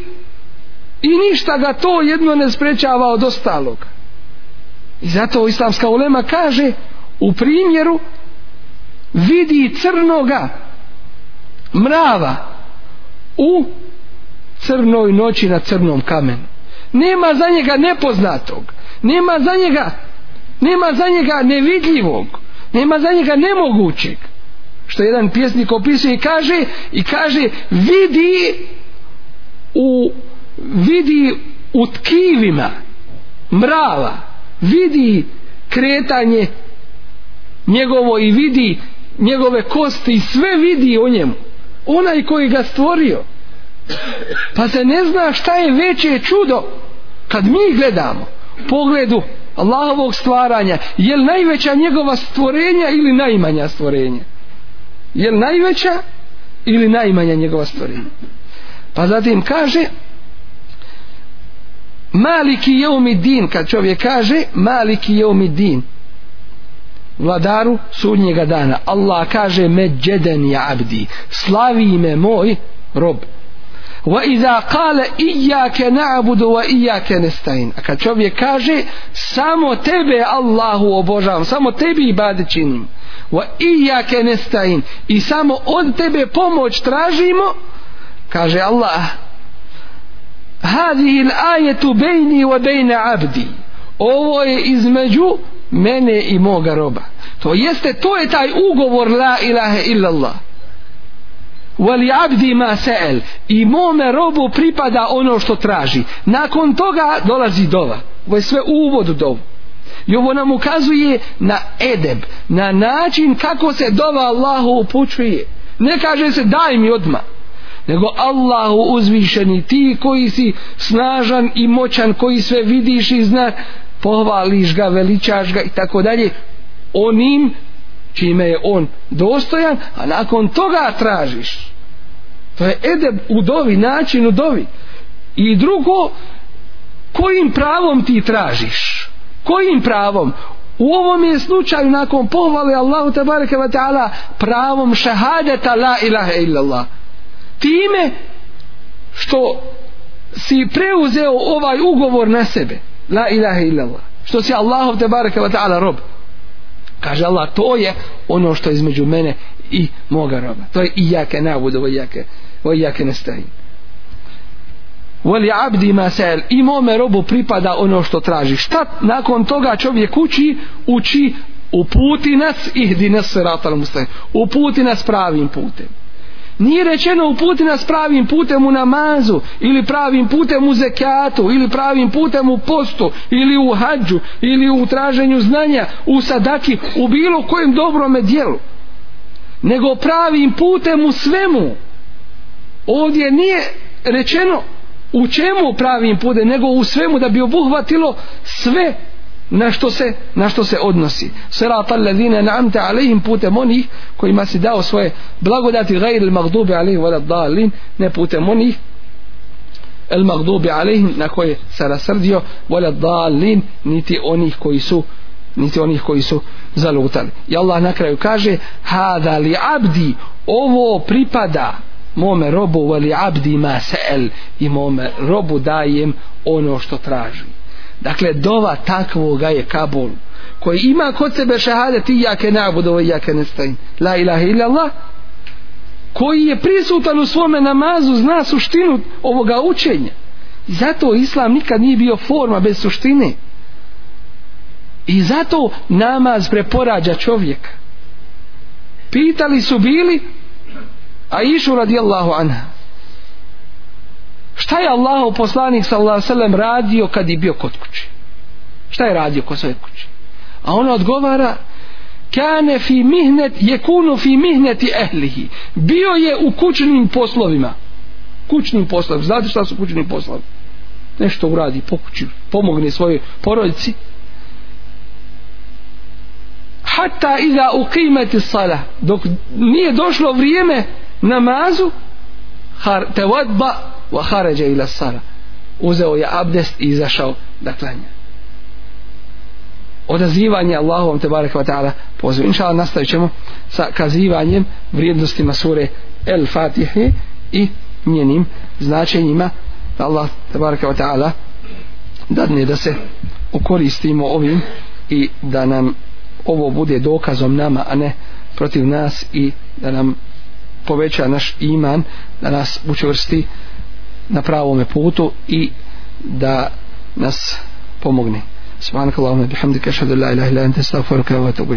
i ništa ga to jedno ne sprečava od ostalog. I zato islamska ulema kaže u primjeru vidi crnoga mrava u crnoj noći na crnom kamenu nema za njega nepoznatog nema za njega nema za njega nevidljivog nema za njega nemogućeg što jedan pjesnik opisuje i kaže i kaže vidi u vidi u tkivima mrava vidi kretanje njegovo i vidi njegove kosti i sve vidi o njemu onaj koji ga stvorio pa se ne zna šta je veće čudo kad mi gledamo u pogledu Allahovog stvaranja je li najveća njegova stvorenja ili najmanja stvorenja je li najveća ili najmanja njegova stvorenja pa zatim kaže maliki je umidin kad čovjek kaže maliki je umidin vladaru sudnjega dana Allah kaže me džeden ja abdi slavi me moj rob wa iza kale ijake na'budu wa ijake nestajin a kad čovjek kaže samo tebe Allahu obožavam samo tebi ibadu činim wa ijake nestajin i samo od tebe pomoć tražimo kaže Allah hadihil ajetu bejni wa bejne abdi ovo je između mene i moga roba to jeste to je taj ugovor la ilaha illallah Wali abdi ma se'el i mome robu pripada ono što traži nakon toga dolazi dova ovo je sve uvod u dovu i ovo nam ukazuje na edeb na način kako se dova Allahu upućuje ne kaže se daj mi odma nego Allahu uzvišeni ti koji si snažan i moćan koji sve vidiš i znaš pohvališ ga, veličaš ga i tako dalje onim čime je on dostojan a nakon toga tražiš to je edeb u dovi način u dovi i drugo kojim pravom ti tražiš kojim pravom u ovom je slučaju nakon pohvale Allahu tabareke wa ta'ala pravom šehadeta la ilaha illallah time što si preuzeo ovaj ugovor na sebe la ilaha illa Allah što si Allahov te baraka wa ta'ala rob kaže Allah to je ono što je između mene i moga roba to je i jake navude i jake, jake nestaji Voli abdi masel i mome robu pripada ono što traži. Šta nakon toga čovjek uči? Uči uputi nas ihdi nas sirata al-mustaqim. Uputi nas pravim putem. Nije rečeno uputi nas pravim putem u namazu, ili pravim putem u zekijatu, ili pravim putem u postu, ili u hađu, ili u traženju znanja, u sadaki, u bilo kojem dobrome dijelu. Nego pravim putem u svemu. Ovdje nije rečeno u čemu pravim putem, nego u svemu da bi obuhvatilo sve na što se na što se odnosi sirata alladhina an'amta alayhim putem onih kojima si dao svoje blagodati ghayr al-maghdubi alayhim wala dalin ne putem onih al-maghdubi alayhim na koje se rasrdio wala dalin niti onih koji su niti onih koji su zalutali i Allah na kraju kaže hada li abdi ovo pripada mome robu wali abdi ma sa'al i mome robu dajem ono što tražim Dakle, dova takvoga je kabul koji ima kod sebe šehadet i jake nabudu i jake nestajim. La ilaha illa Allah koji je prisutan u svome namazu zna suštinu ovoga učenja. I zato islam nikad nije bio forma bez suštine. I zato namaz preporađa čovjeka. Pitali su bili a išu radijallahu anha šta je Allah u poslanik sallallahu sallam radio kad je bio kod kuće šta je radio kod svoje kuće a ona odgovara kane fi mihnet je kunu fi mihneti ehlihi bio je u kućnim poslovima kućnim poslovima znate šta su kućni poslovi nešto uradi po kući pomogne svojoj porodici hatta iza uqimati sala dok nije došlo vrijeme namazu har tevadba wa kharaja ila sara uzeo je abdest i izašao da klanja odazivanje Allahovom te barek wa ta'ala pozivu inša Allah nastavit ćemo sa kazivanjem vrijednostima sure El Fatihi i njenim značenjima da Allah te barek wa ta'ala dadne da se ukoristimo ovim i da nam ovo bude dokazom nama a ne protiv nas i da nam poveća naš iman da nas učvrsti na pravome putu i da nas pomogne subhanakallahumma bihamdika ashhadu an la ilaha illa anta astaghfiruka wa atubu